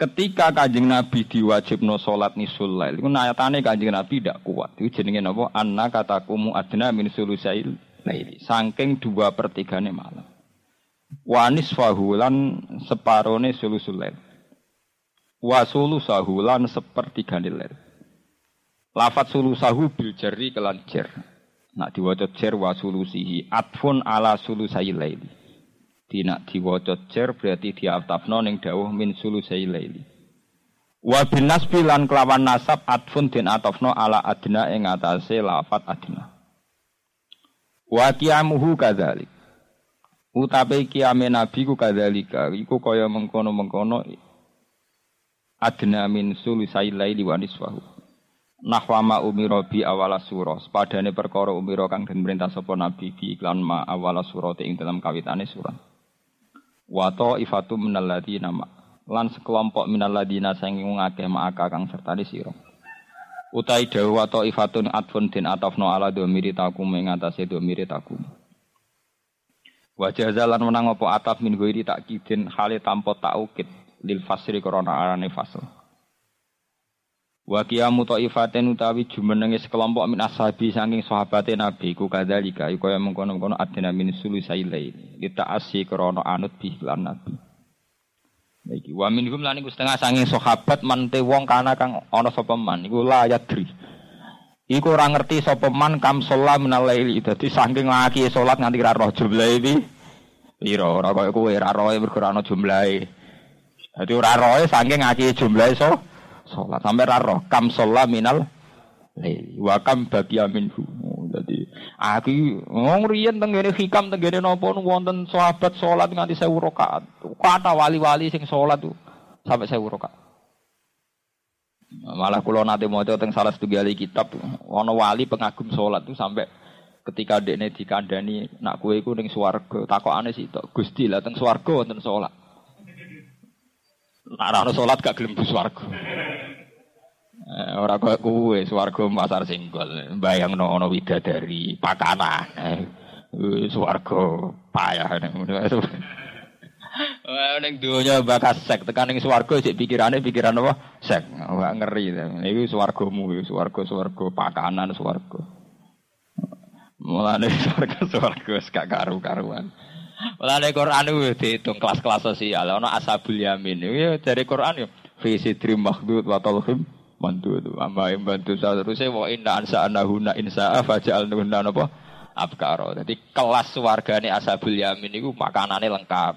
Ketika kanjeng Nabi diwajibno sholat nisul lail, itu nayatane kanjeng Nabi tidak kuat. Itu jenenge apa? Anna katakumu adna min sulusail laili. Saking dua pertigane malam. Wanis fahulan separone sulusul lail. Wa sulusahu lan sepertiga lail. Lafat sulusahu bil jari kelan jer. Nak diwaca jer wa sulusihi atfun ala sulusai laili. Tidak diwaca jer berarti diatafno ning dawuh min sulusai laili. Wa bin nasbi lan kelawan nasab atfun din atafno ala adna ing atase lafat adna. Wa qiyamuhu kadzalik. Utape kiame nabi ku kadzalika iku kaya mengkono-mengkono adna min sulusai laili wa niswahu. Nahwa ma umiro bi awala surah sepadane perkara umiro kang den perintah sapa nabi bi iklan ma awala surah ing dalam kawitane surah wa ifatu minal ladina ma lan sekelompok minal ladina sing ngakeh maka kang sertane sira utai dawu wa ifatun atfun din atafno ala domiri takum ing atase domiri takum Wajah jalan menang ataf min goiri tak kidin hale tanpa taukid lil fasri korona arane fasl. Wa qiyamu taifaten utawi jumenenge sekelompok min ashabi saking sahabate Nabi ku kadzalika iku kaya mengkono-kono adena min sulusai. Kita asyi krana anut bi lan Nabi. Iki wa minhum lan iku setengah saking sahabat mante wong kana kang ana sapa man iku la yadri. Iku ora ngerti sapa man kam sholat minal. Dadi saking laki salat nganti ra roh jumlahe iki. Pira ora kaya kowe ra roe mergo ana jumlahe. Dadi ora roe saking jumlahe so sholat. Sampai raro kam sholat minal laili wa kam bagiya minhu. Oh, jadi aku ngomong riyen tenggene hikam tenggene napa wonten sahabat sholat nganti 1000 rakaat kata wali-wali sing sholat tuh sampai 1000 rakaat malah kalau nanti mau teng salah satu kali kitab ono wali pengagum sholat tuh sampai ketika dekne dikandani nak kue iku ning swarga. Sih tok Gusti lah teng swarga wonten sholat Nak ora sholat gak gelem swarga Eh, ora kok kuwe swarga pasar singgol. Bayangno ana widadari pakanan. Eh, swarga payah Wah ning donya bakas sek tekan ning swarga sik pikirane pikiran apa? Sek. Wah ngeri. Iku swargamu, swarga-swarga pakanan swarga. Mulane swarga-swarga gak karu-karuan. Mulane Quran itu dihitung kelas-kelas sosial. Ana ashabul yamin. Iki dari Quran yo fi sidri makhdud wa talhim mantu itu amma yang bantu seterusnya wa inna ansa anahuna insa fajal nuna apa abkaro. Jadi kelas wargane ashabul yamin itu makanannya lengkap.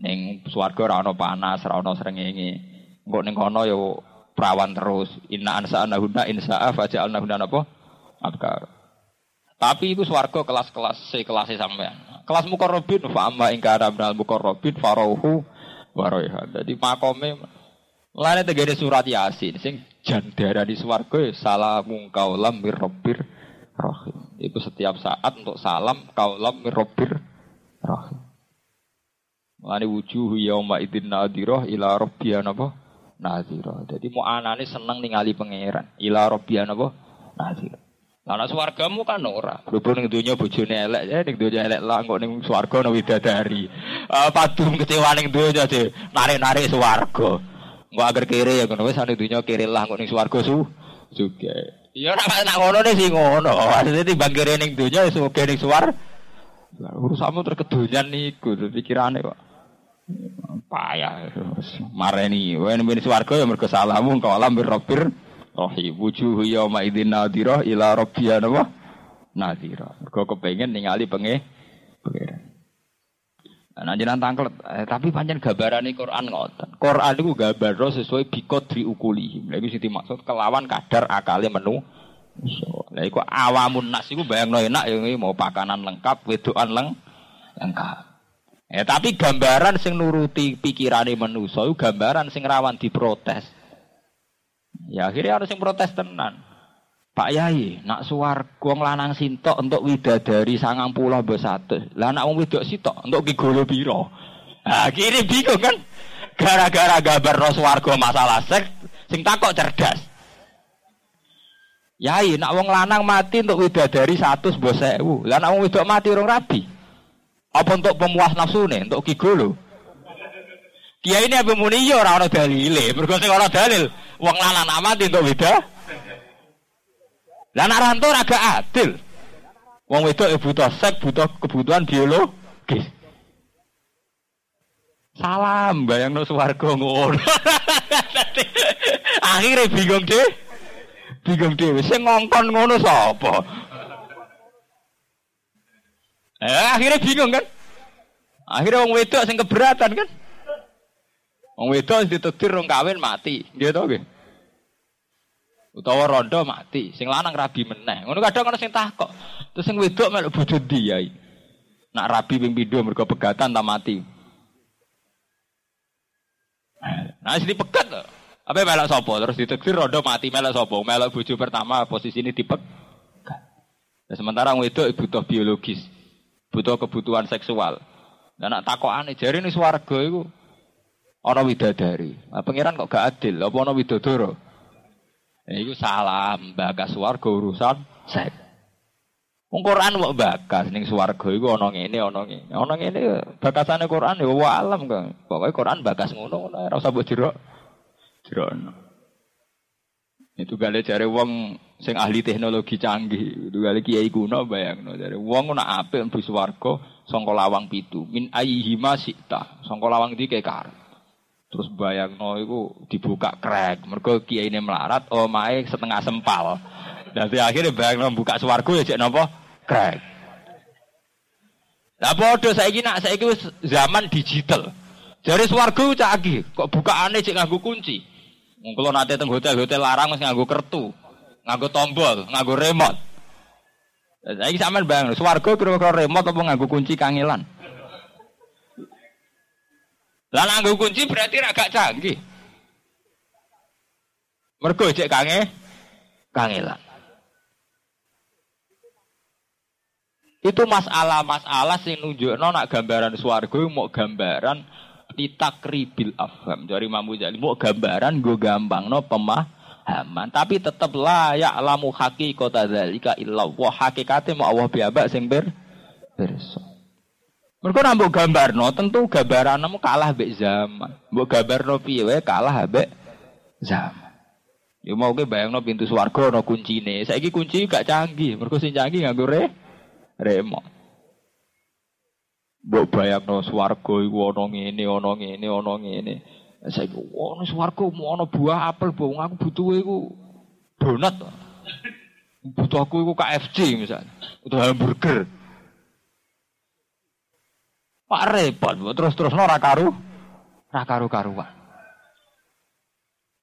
Neng swarga rano panas rano srengenge. Engko ning kono yo perawan terus. Inna ansa anahuna insa fajal nuna apa abkaro. Tapi itu swarga kelas-kelas kelas sampean kelas mukorobin fa amma ingkara minal mukorobin farauhu waroiha jadi makome Mulane tegene surat Yasin sing jandara di swarga ya salamun kaulam mir rabbir rahim. Itu setiap saat untuk salam kaulam mir rabbir rahim. Mulane wujuh yauma idzin nadhirah ila rabbiya napa? Nadhirah. Jadi mau anane seneng ningali pangeran. Ila rabbiya napa? Nadhirah. Lah nek swargamu kan ora. Berhubung ning donya bojone elek, ya ning donya elek lah kok ning swarga ana widadari. Uh, padung kecewa ning donya aja narik-narik swarga. Gua agar kiri ya kono wis ane dunya kiri lah kok ning swarga su juga. Ya ora nak ngono nih sing ngono. Maksudnya timbang kiri ning dunya wis oke ning swar. Urusanmu terkedonyan niku pikirane kok. Payah. Mareni. Wen ben swarga ya mergo salahmu kau alam birrabir rohi wujuh yauma idzin nadirah ila rabbiya napa nadira. Mergo kepengin ningali penge pengiran. Nah, jenengan tangklet, eh, tapi pancen gambarane Quran ngoten. Quran iku gambar sesuai bikodri ukuli. Lha iku sing dimaksud kelawan kadar akale menu. Lah iku awamun nas iku bayangno enak ya mau pakanan lengkap, wedokan leng lengkap. Eh tapi gambaran sing nuruti pikirane manusa iku gambaran sing rawan diprotes. Ya akhirnya harus sing protes tenan. Pak Yai, nak suwargo lanang sintok untuk widadari sangang pulau bersatu. Lah nak wong wedok sitok untuk gigolo biro. Nah, kiri bingung kan? Gara-gara gambar no suwargo masalah seks, sing takok cerdas. Yai, nak wong lanang mati untuk widadari satu sebuah sewu. Lah nak wong wedok mati orang rabi. Apa untuk pemuas nafsu nih, untuk gigolo? Dia ini apa muni yo ora ana dalile. Mergo dalil, wong lanang mati untuk widadari. Lah nak rantau agak adil. Wong wedok ya butuh seks, butuh kebutuhan biologis. Salam bayangno swarga ngono. Akhirnya bingung deh. Bingung deh. Sing ngongkon ngono sapa? Eh, akhirnya bingung kan? Akhirnya wong wedok sing keberatan kan? Wong wedok ditakdir rong kawin mati. Dia tau gak? Utawa rondo mati, sing lanang rabi meneh. Ngono kadang ana sing takok. Terus sing wedok melok bojo ndi yai? Nak rabi ping pindho mergo pegatan ta mati. Nah, sini pegat to. Apa melok sapa? Terus ditakdir rondo mati melok sapa? Melok bojo pertama posisi ini dipek. Nah, sementara wedok butuh biologis, butuh kebutuhan seksual. Dan nak takokane jari ini swarga iku ana widadari. Nah, pangeran kok gak adil, apa ana widodoro? Ya, itu salah, bagas swarga urusan seks. Wong Quran mau bakas ning swarga iku ana ngene ana ngene. Ana ngene bakasane Quran ya wa alam kan. Pokoke Quran bakas ngono ngono ora usah mbok jerok. Jerono. Itu gale jare wong sing ahli teknologi canggih. Itu gale kiai kuno bayangno jare wong nak apik mlebu swarga sangka lawang pitu. Min ayyihima sita. Sangka lawang iki karep. Terus bayang no itu dibuka krek. Mereka kiai ini melarat, oh mae setengah sempal. Nanti akhirnya bayang no buka suarku ya cek nopo krek. Lah saya nak saya zaman digital. Jadi suarku canggih, kok buka aneh cek nganggu kunci. Kalau nanti teng hotel hotel larang masih nganggu kertu, nganggu tombol, nganggu remote. Saya sama bayang, suarku kira-kira remote apa nganggu kunci kangelan. Lah nganggo kunci berarti agak canggih. Mergo cek kange kangelan. Itu masalah-masalah sing nunjukno nak gambaran swarga mau gambaran ditakribil afham. Dari Imam Ghazali mau gambaran gue gampang no pemahaman. Tapi tetap layak lamu kota dzalika illa wa hakikate mau Allah biabak sing ber berso. Mereka nambah gambar no, tentu gambaran kamu kalah be zaman. Mbok gambar no piye kalah be zaman. Ya mau ke bayang no pintu swarga no kunci nih. Saya kunci gak canggih. Mereka sing canggih nggak re remote. Mbok bayang no swarga iku ono ngene, ono ngene, ono ngene. Saya ono swarga mau ono buah apel, bawang aku butuh iku donat. Butuh aku iku KFC misalnya, untuk hamburger. Pak repot, terus-terus ora karu, karu karuan.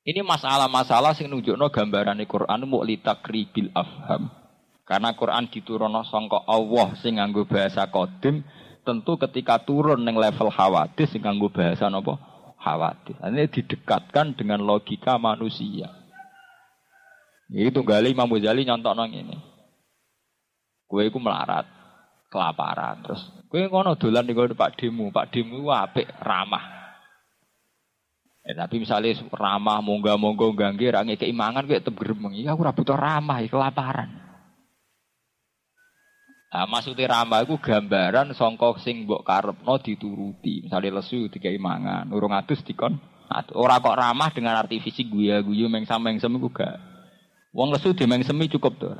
Ini masalah-masalah sing nunjukno gambaran Quran mau kribil afham. Karena Quran diturunno sangka Allah sing nganggo bahasa kodim, tentu ketika turun neng level hawadis sing nganggo bahasa napa? Hawadis. Ini didekatkan dengan logika manusia. Itu gali Imam Ghazali nyontok nang ini. Kue iku melarat, kelaparan. Terus kowe ngono dolan ning Pak Demu, Pak Demu apik, ramah. Eh, tapi misalnya ramah, mongga monggo gangge, rangi keimangan kayak tetep gremeng. Iya aku butuh ramah, ya, kelaparan. Nah, maksudnya ramah itu gambaran songkok sing mbok karepno dituruti. Misalnya lesu tiga imangan, urung atus dikon. Orang kok ramah dengan arti fisik guya guyu mengsam mengsem iku gak. Wong lesu di mengsemi cukup tuh.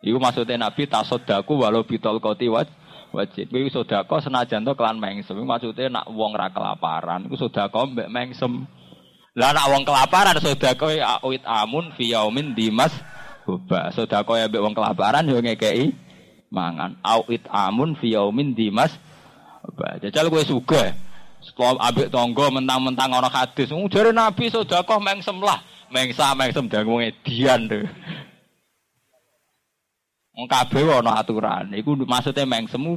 Iku maksudnya Nabi tasodaku walau bitol koti wajib. Iku sodako senajan to kelan mengsem. Maksudnya nak wong ra kelaparan. Iku sodako mbek mengsem. Lah nak wong kelaparan sodako ya awit amun fiyaumin dimas Boba. Sodako ya mbek wong kelaparan yo ngekei mangan. Awit amun fiyaumin dimas Boba. Jajal gue suga. Setelah ambek tonggo mentang-mentang orang hadis. Jare Nabi sodako mengsem lah. Mengsa mengsem dangu edian tuh. Kabeh ana aturan. Iku maksudnya mengsemu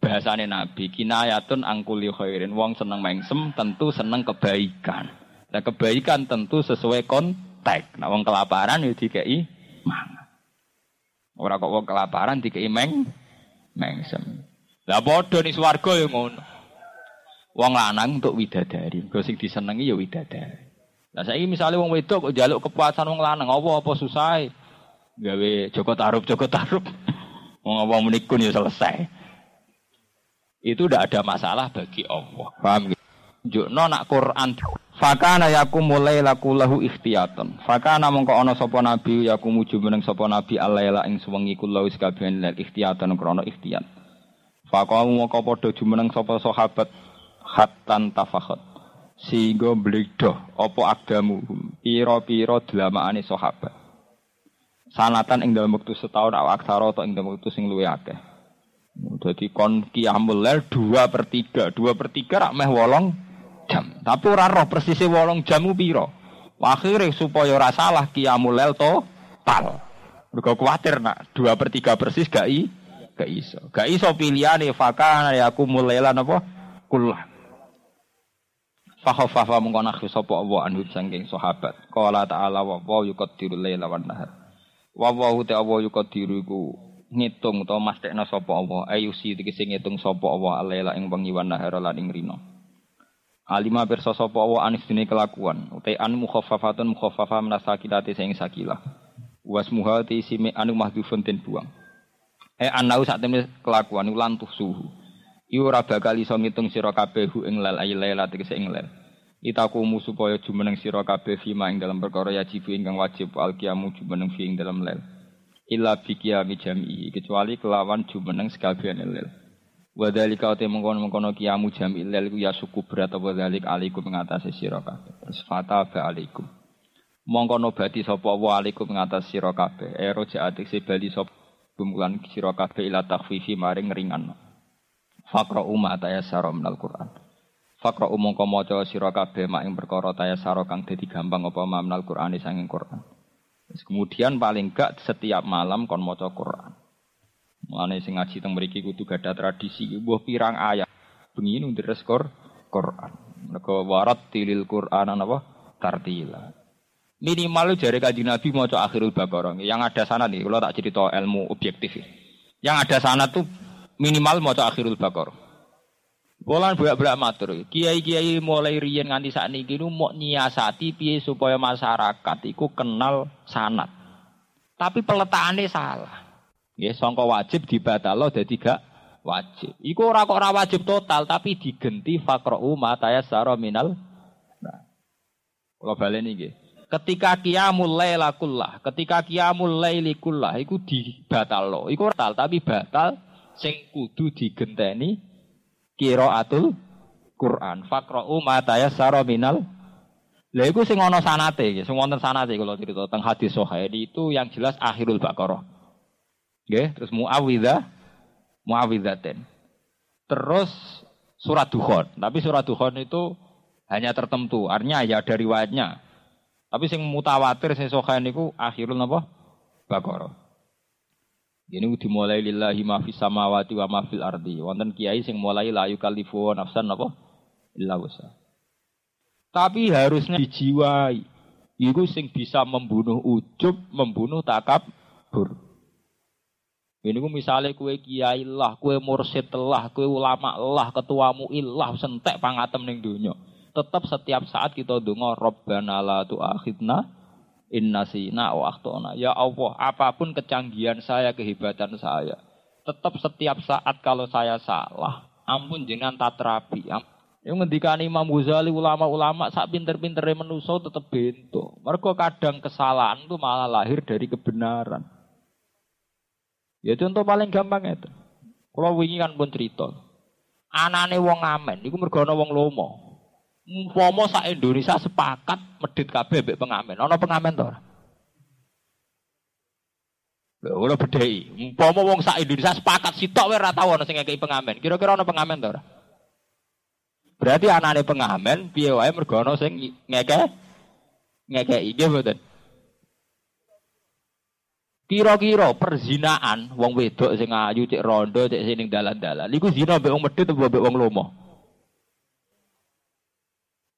bahasane Nabi kinayatun angkuli khairin. Wong seneng mengsem tentu seneng kebaikan. Nah kebaikan tentu sesuai konteks. Nah wong kelaparan ya dikei mangan. Ora kok wong kelaparan dikei meng mengsem. Lah padha ning swarga ya ngono. Wong lanang untuk widadari, Gue sing disenengi ya widadari. Lah saiki misale wong wedok kok njaluk kepuasan wong lanang, apa apa susah gawe Joko Tarub Joko Tarub. Mau ngomong menikun ya selesai. Itu tidak ada masalah bagi Allah. Paham gitu Jukno nak Quran. Fakana yaku mulai laku lahu ikhtiyatan Fakana mongko ono sopo nabi yaku muju meneng sopo nabi alaila ing suwengi kulau sekabian lek ikhtiyatan krono ikhtiyat Fakamu mongko podo jumeneng sopo sahabat Hatan tafakhat. Sehingga bledoh apa akdamu piro-piro delamaane sahabat. Sanatan ing dalam waktu setahun awak aksara atau ing dalam waktu sing luwe akeh. Jadi kon kiamul lel dua per tiga, dua per tiga rak meh wolong jam. Tapi ora roh persisnya wolong jamu piro. Akhirnya supaya ora salah kiamul lel total. Mergo kuatir nak dua per tiga persis gak i, gak iso. Gak iso pilihane fakana ya aku mulailan apa? Kullah. Fahofafa mengkon akhi sapa Allah anhu sangking sahabat. Qala ta'ala wa wa yuqaddiru laila nahar. Wa wa te Allah yuqaddiru iku ngitung utawa mastekna sapa Allah. Ayusi tegese ngitung sapa Allah laila ing wengi wan nahar lan ing rino. Alima pirsa sapa Allah anis dene kelakuan. Utai an mukhaffafatun mukhaffafa menasakilati sing sakilah. Wasmuha te isime anu mahdhufun den buang. Eh anau sak temene kelakuan ulan suhu. Iku ora bakal iso ngitung sira kabeh ing lal ay laila tegese ing lal. Itakumu supaya jumeneng sira kabeh fima ing dalam perkara yajibu ingkang wajib alqiyamu jumeneng fi ing dalam lal. Illa fi qiyami jam'i kecuali kelawan jumeneng sekabehane lal. Wa dzalika te mengkono-mengkono qiyamu lal iku ya suku berat apa dzalik alaikum ngatasi sira kabeh. Fata ba alaikum. Mongko nobati sapa wa alaikum ngatasi sira kabeh. Ero jaatik se bali sapa bumulan sira kabeh ila takhfifi maring ringan. Fakra umma tayassara minal Qur'an. Fakra umangka maca sira kabeh mak ing perkara tayassara kang dadi gampang apa minal Qur'an sanging Qur'an. Kemudian paling gak setiap malam kon maca Qur'an. Mulane sing ngaji teng mriki kudu gadah tradisi mbuh pirang ayat bengi ndres Qur'an. Mergo warat tilil Qur'an napa tartila. Minimal jari kaji Nabi maca akhirul Baqarah. Yang ada sana nih, kalau tak cerita ilmu objektif. Yang ada sana tuh minimal maca akhirul baqarah. Bolan bolak-balik matur. Kiai-kiai mulai riyen nganti sakniki nu mau nyiasati piye supaya masyarakat iku kenal sanat. Tapi peletakannya salah. Nggih, sangka wajib dibatalo dadi gak wajib. Iku ora kok ora wajib total tapi digenti faqra'u ma tayassara minal. Nah. Kula baleni nggih. Ketika qiyamul laila kullah, ketika qiyamul laili kullah iku dibatalo. Iku total tapi batal sing kudu digenteni qiraatul Quran. Faqra'u ma tayassara minal Lha iku sing ana sanate, sing wonten sanate kula cerita teng hadis sahih itu yang jelas akhirul Baqarah. Nggih, terus muawwidzah muawwidzaten. Terus surat Dukhan. Tapi surat Dukhan itu hanya tertentu, artinya ya ada riwayatnya. Tapi sing mutawatir sing sahih niku akhirul napa? Baqarah. Ini dimulai lillahi ma fis samawati wa ma fil ardi. Wonten kiai sing mulai la yukallifu nafsan apa illa wusa. Tapi harusnya dijiwai. Iku sing bisa membunuh ujub, membunuh takabur. Ini misalnya kue kiai lah, kue mursid lah, kue ulama lah, ketuamu ilah, sentek pangatem ning dunya. Tetap setiap saat kita dengar Rabbana la tu'akhidna Inna sina wa akhtona. Ya Allah, apa pun kecanggihan saya, kehebatan saya. Tetap setiap saat kalau saya salah, ampun jangan tak terapi. Yang ngendikan Imam Ghazali ulama-ulama sak pinter-pinter menuso tetap bento. Mereka kadang kesalahan itu malah lahir dari kebenaran. Ya contoh paling gampang itu. Kalau wingi kan pun cerita. Anane wong amen, iku mergo wong lomo. Umpama sak Indonesia sepakat medit kabeh mbek pengamen. Ana pengamen to ora? Lha ora bedhei. Umpama wong sak Indonesia sepakat sitok wae ora tau ana sing ngekeki pengamen. Kira-kira ana pengamen to ora? Berarti anane pengamen piye wae mergo ana sing ngeke ngekeki nggih mboten. Kira-kira perzinaan wong wedok sing ayu cek rondo cek sing dalan-dalan. Iku zina mbek wong medhit apa mbek wong lomo?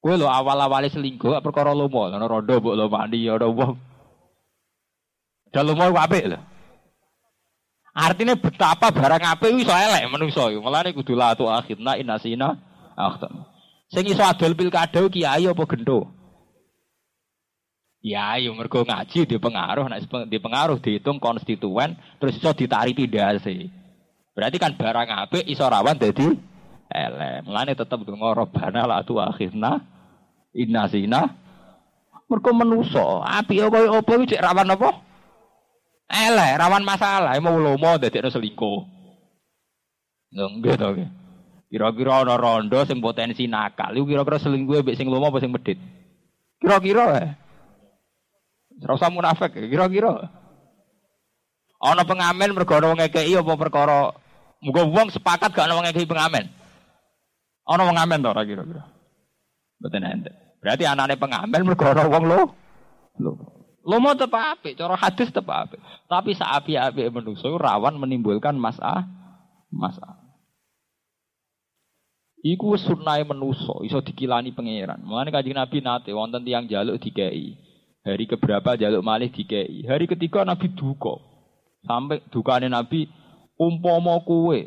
Kue lo awal-awalnya selingkuh, perkara lomo, ana rondo mbok lo mandi, ada wong. Dan lomo apik lho. Artinya betapa barang apik iso elek menungso. Mulane kudu la tu akhirna inasina akhtan. Sing iso adol pilkada kiai apa gento? Ya, yo mergo ngaji di pengaruh, nek di pengaruh dihitung konstituen, terus iso ditarik sih. Berarti kan barang apik iso rawan elek. Mulane tetep donga robana la tu akhirna Inna zina. Mereka menuso. Api apa apa cek rawan apa? Elek, rawan masalah. Mau lomo dadi selingkuh. Enggak to. Kira-kira ana rondo sing potensi nakal. Iku kira-kira selingkuh mbek sing lomo apa sing medit? Kira-kira eh. Ora usah munafik, kira-kira. Ana pengamen mergo ana ngekeki apa perkara muga wong sepakat gak ana wong pengamen. Ana wong ngamen to ora kira-kira. Mboten ente. Berarti anane pengamen mergo ana wong lo. Lo. Lomo tetep apik, cara hadis tetep apik. Tapi saapi-apike manusa rawan menimbulkan masalah masalah. Iku wis sunnahe manusa, iso dikilani pangeran. Mulane Kanjeng Nabi nate wonten tiyang jaluk dikei. Hari keberapa jaluk malih dikei. Hari ketiga Nabi duka. Sampai dukane Nabi umpama kowe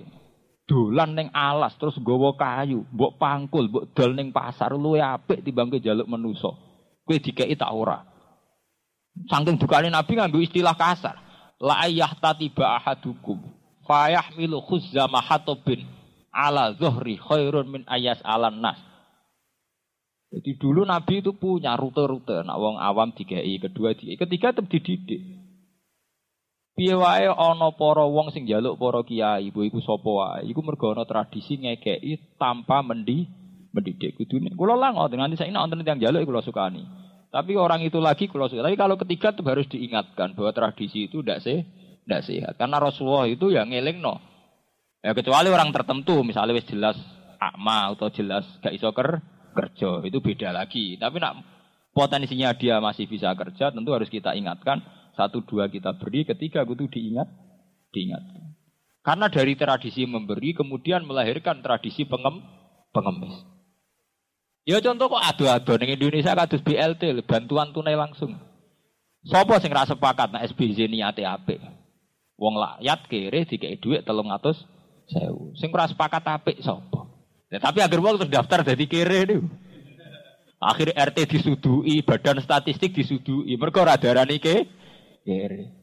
dolan ning alas terus nggawa kayu, mbok pangkul, mbok dol ning pasar luwe apik timbang kowe jaluk manusa. Kowe dikei tak ora. Saking dukane Nabi nganggo istilah kasar. La ayah tatiba ahadukum fayahmilu khuzza mahatobin ala zuhri khairun min ayas alan nas. Jadi dulu Nabi itu punya rute-rute, nak wong awam dikai, kedua di, ketiga tetap dididik. Piye wae ana para wong sing njaluk para kiai, ibu iku sapa wae, iku mergo ana tradisi ngekeki tanpa mendi mendidik kudune. Kula lah ngoten nganti saiki wonten tiyang njaluk kula sukani. Tapi orang itu lagi kula suka. Tapi kalau ketiga itu harus diingatkan bahwa tradisi itu tidak sih, tidak sehat. Karena Rasulullah itu yang ngeling no. Ya kecuali orang tertentu, misalnya wis jelas akma atau jelas gak iso ker, kerja, itu beda lagi. Tapi nak potensinya dia masih bisa kerja, tentu harus kita ingatkan. Satu dua kita beri, ketiga itu diingat, diingat. Karena dari tradisi memberi kemudian melahirkan tradisi pengem, pengemis. Ya contoh kok ado-ado ning Indonesia kados BLT bantuan tunai langsung. Sopo sing rasa sepakat nek SBZ niate apik? Wong lakyat kere dikei dhuwit 300 sewu. Sing ora sepakat apik sapa? Ya, tapi agar wong terdaftar dadi kere niku. Akhir RT disudui, badan statistik disudui. Mergo ora darani kere.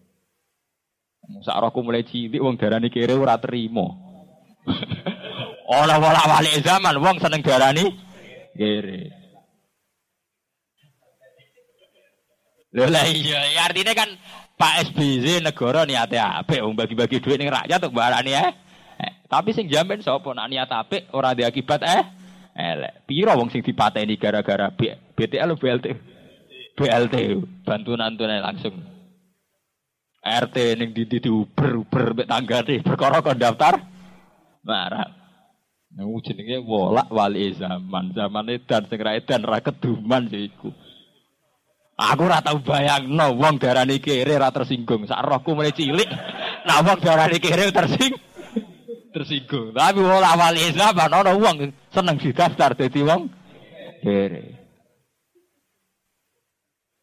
Sak rohku mulai cilik wong darani kere ora terima. Ora wala wali zaman wong seneng darani kere. Lho lah iya, ya artinya kan Pak SBY negara niate apik wong bagi-bagi duit ning rakyat untuk barani eh. Tapi sing jamin sapa nak niat apik ora ada akibat eh. Elek. Piro wong sing dipateni gara-gara BTL BLT? BLT bantuan tunai langsung. RT ning di di uber-uber mek tanggane perkara kon daftar marah. Nah, jenenge wolak wali zaman. Zaman edan sing ra edan ra keduman iku. Aku ora tau bayangno wong darani kere ra tersinggung. Sak rohku mulai cilik. Nah wong darani kere tersinggung tersinggung. Tapi wala wali Islam ana wong seneng didaftar dadi wong kere.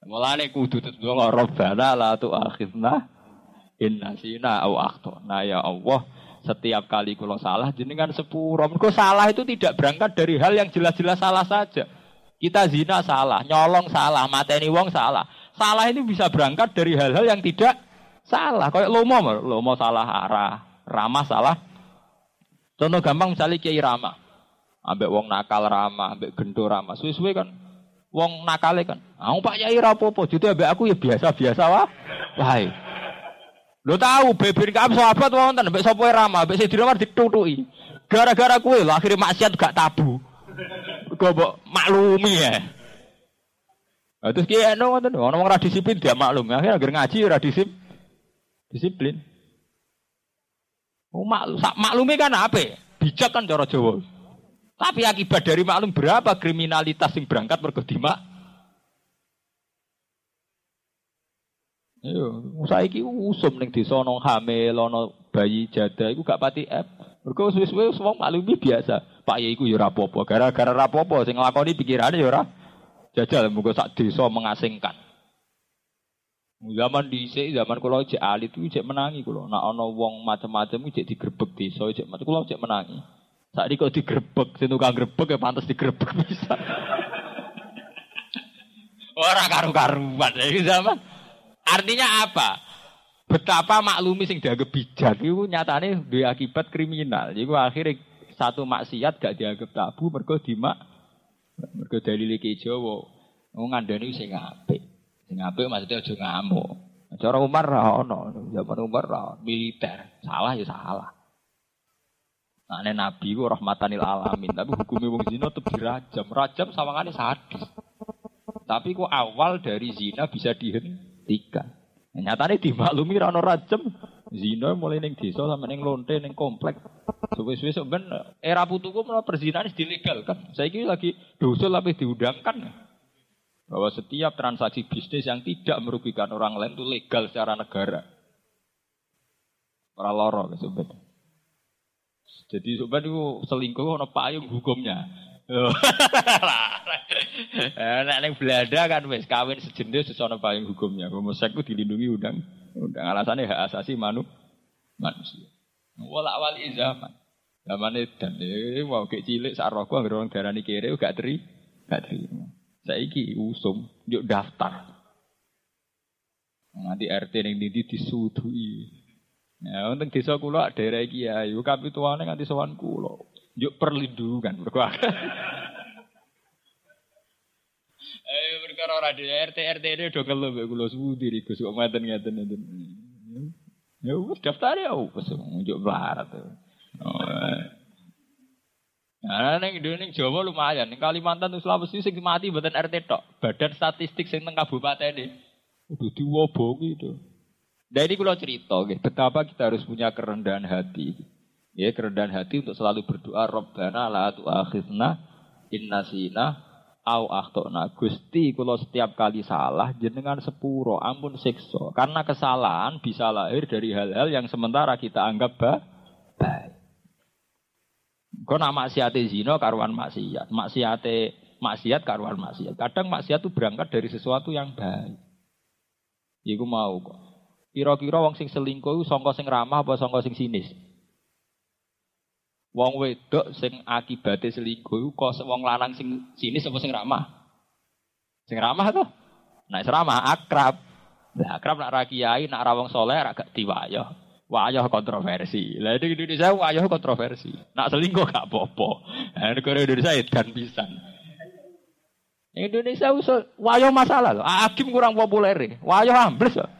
Mulane kudu ndonga Rabbana la tu'akhidna in nasina au akhtana ya Allah. Setiap kali kula salah jenengan sepuro. Mergo salah itu tidak berangkat dari hal yang jelas-jelas salah saja. Kita zina salah, nyolong salah, mateni wong salah. Salah ini bisa berangkat dari hal-hal yang tidak salah. Kayak lomo, lomo salah arah, ramah salah Contoh gampang misalnya Kiai Rama. Ambek wong nakal Rama, ambek gendo Rama. Suwe-suwe kan wong nakale kan. Aku Pak Kiai rapopo, jadi ambek aku ya biasa-biasa wah. Wahai. Lo tahu beber kamu sahabat wonten ambek sapa Rama, ambek Sayyidina Umar ditutuki. Gara-gara kue lo akhirnya maksiat gak tabu. Gue maklumi ya. Nah, terus kiai no ngoten, orang orang disiplin dia maklum. Akhirnya agar ngaji ora disiplin. Oh, mak, maklumi kan apa? Bijak kan cara Jawa. Tapi akibat dari maklum berapa kriminalitas yang berangkat mergo dimak? Yo, saiki usum ning desa ana hamil ana bayi jada iku gak pati ep. Mergo suwe-suwe wong maklumi biasa. Pak Yai iku ya ora apa-apa, gara-gara ora apa-apa sing nglakoni pikirane ya ora jajal muga sak desa mengasingkan. Zaman dhisik zaman kula cek alit itu cek menangi kula. Nak ana wong macam-macam cek digrebek desa macam kula cek menangi. Saiki kok digrebek, sing tukang grebek ya pantes digrebek bisa. Ora karu-karuan iki zaman. Artinya apa? Betapa maklumi sing dianggap bijak itu nyatane duwe akibat kriminal. Jadi akhirnya satu maksiat gak dianggap tabu mergo dimak mergo dalile ki Jawa. Ngandani sing apik. Sing apik maksudnya aja ngamuk. Cara Umar ra zaman Umar ra militer. Salah ya salah. Nah, nabi ku rahmatanil alamin, tapi hukumnya wong zina tetep dirajam. Rajam sawangane sadis. Tapi kok awal dari zina bisa dihentikan. Nah, nyatane dimaklumi ra ono rajam. Zina mulai ning desa sampe ning lonte ning komplek. Suwe-suwe sok ben era putuku malah perzinahan dilegalkan. Saiki lagi dosa tapi diundangkan. Bahwa setiap transaksi bisnis yang tidak merugikan orang lain itu legal secara negara. Para loro sebenarnya. Jadi sobat itu selingkuh ono payung hukumnya. Eh, nek ning Belanda kan wis kawin sejenis wis ono payung hukumnya. Homoseks ku dilindungi undang undang alasannya hak asasi manu manusia. Wala wali zaman. Zaman dan eh mau kek cilik sak rokok anggere wong darani kere gak teri gak terima. Saiki usum yuk daftar. Nanti RT ning ndi disudui. Ya, untuk desa kula daerah iki ya, kapituane nganti sowan kula. Yuk perlindungan mergo. Eh perkara ora RT RT ini do ngelu mbek kula sudi iki Gus kok ngaten ngaten ngaten. Ya wis daftar ya wis njuk barat. Oh. Nah, neng neng Jawa lumayan, neng Kalimantan tuh Sulawesi sing mati buatan RT tok. Badan statistik sing teng kabupaten ini. Udah diwobongi itu. Dari kalau cerita, gitu, betapa kita harus punya kerendahan hati. Ya, kerendahan hati untuk selalu berdoa, Rabbana la tu'akhidna innasina au akhtona. Gusti kalau setiap kali salah jenengan sepuro, ampun siksa. Karena kesalahan bisa lahir dari hal-hal yang sementara kita anggap baik. Kau nak maksiat zino karuan maksiat, maksiat maksiat karuan maksiat. Kadang maksiat itu berangkat dari sesuatu yang baik. Iku mau kok. Kira-kira wong sing selingkuh sangka sing ramah apa sangka sing sinis? Wong wedok sing akibate selingkuh kok wong lanang sing sinis apa sing ramah? Sing ramah to? Nah, ramah akrab. Lah akrab nak ra kiai, nak ra wong saleh ra gak diwayah. Wayah kontroversi. Lah di Indonesia wayah kontroversi. Nak selingkuh gak apa-apa. Nah, negara Indonesia dan pisan. Indonesia usul wayah masalah loh. Hakim kurang populer. Wayah ambles loh.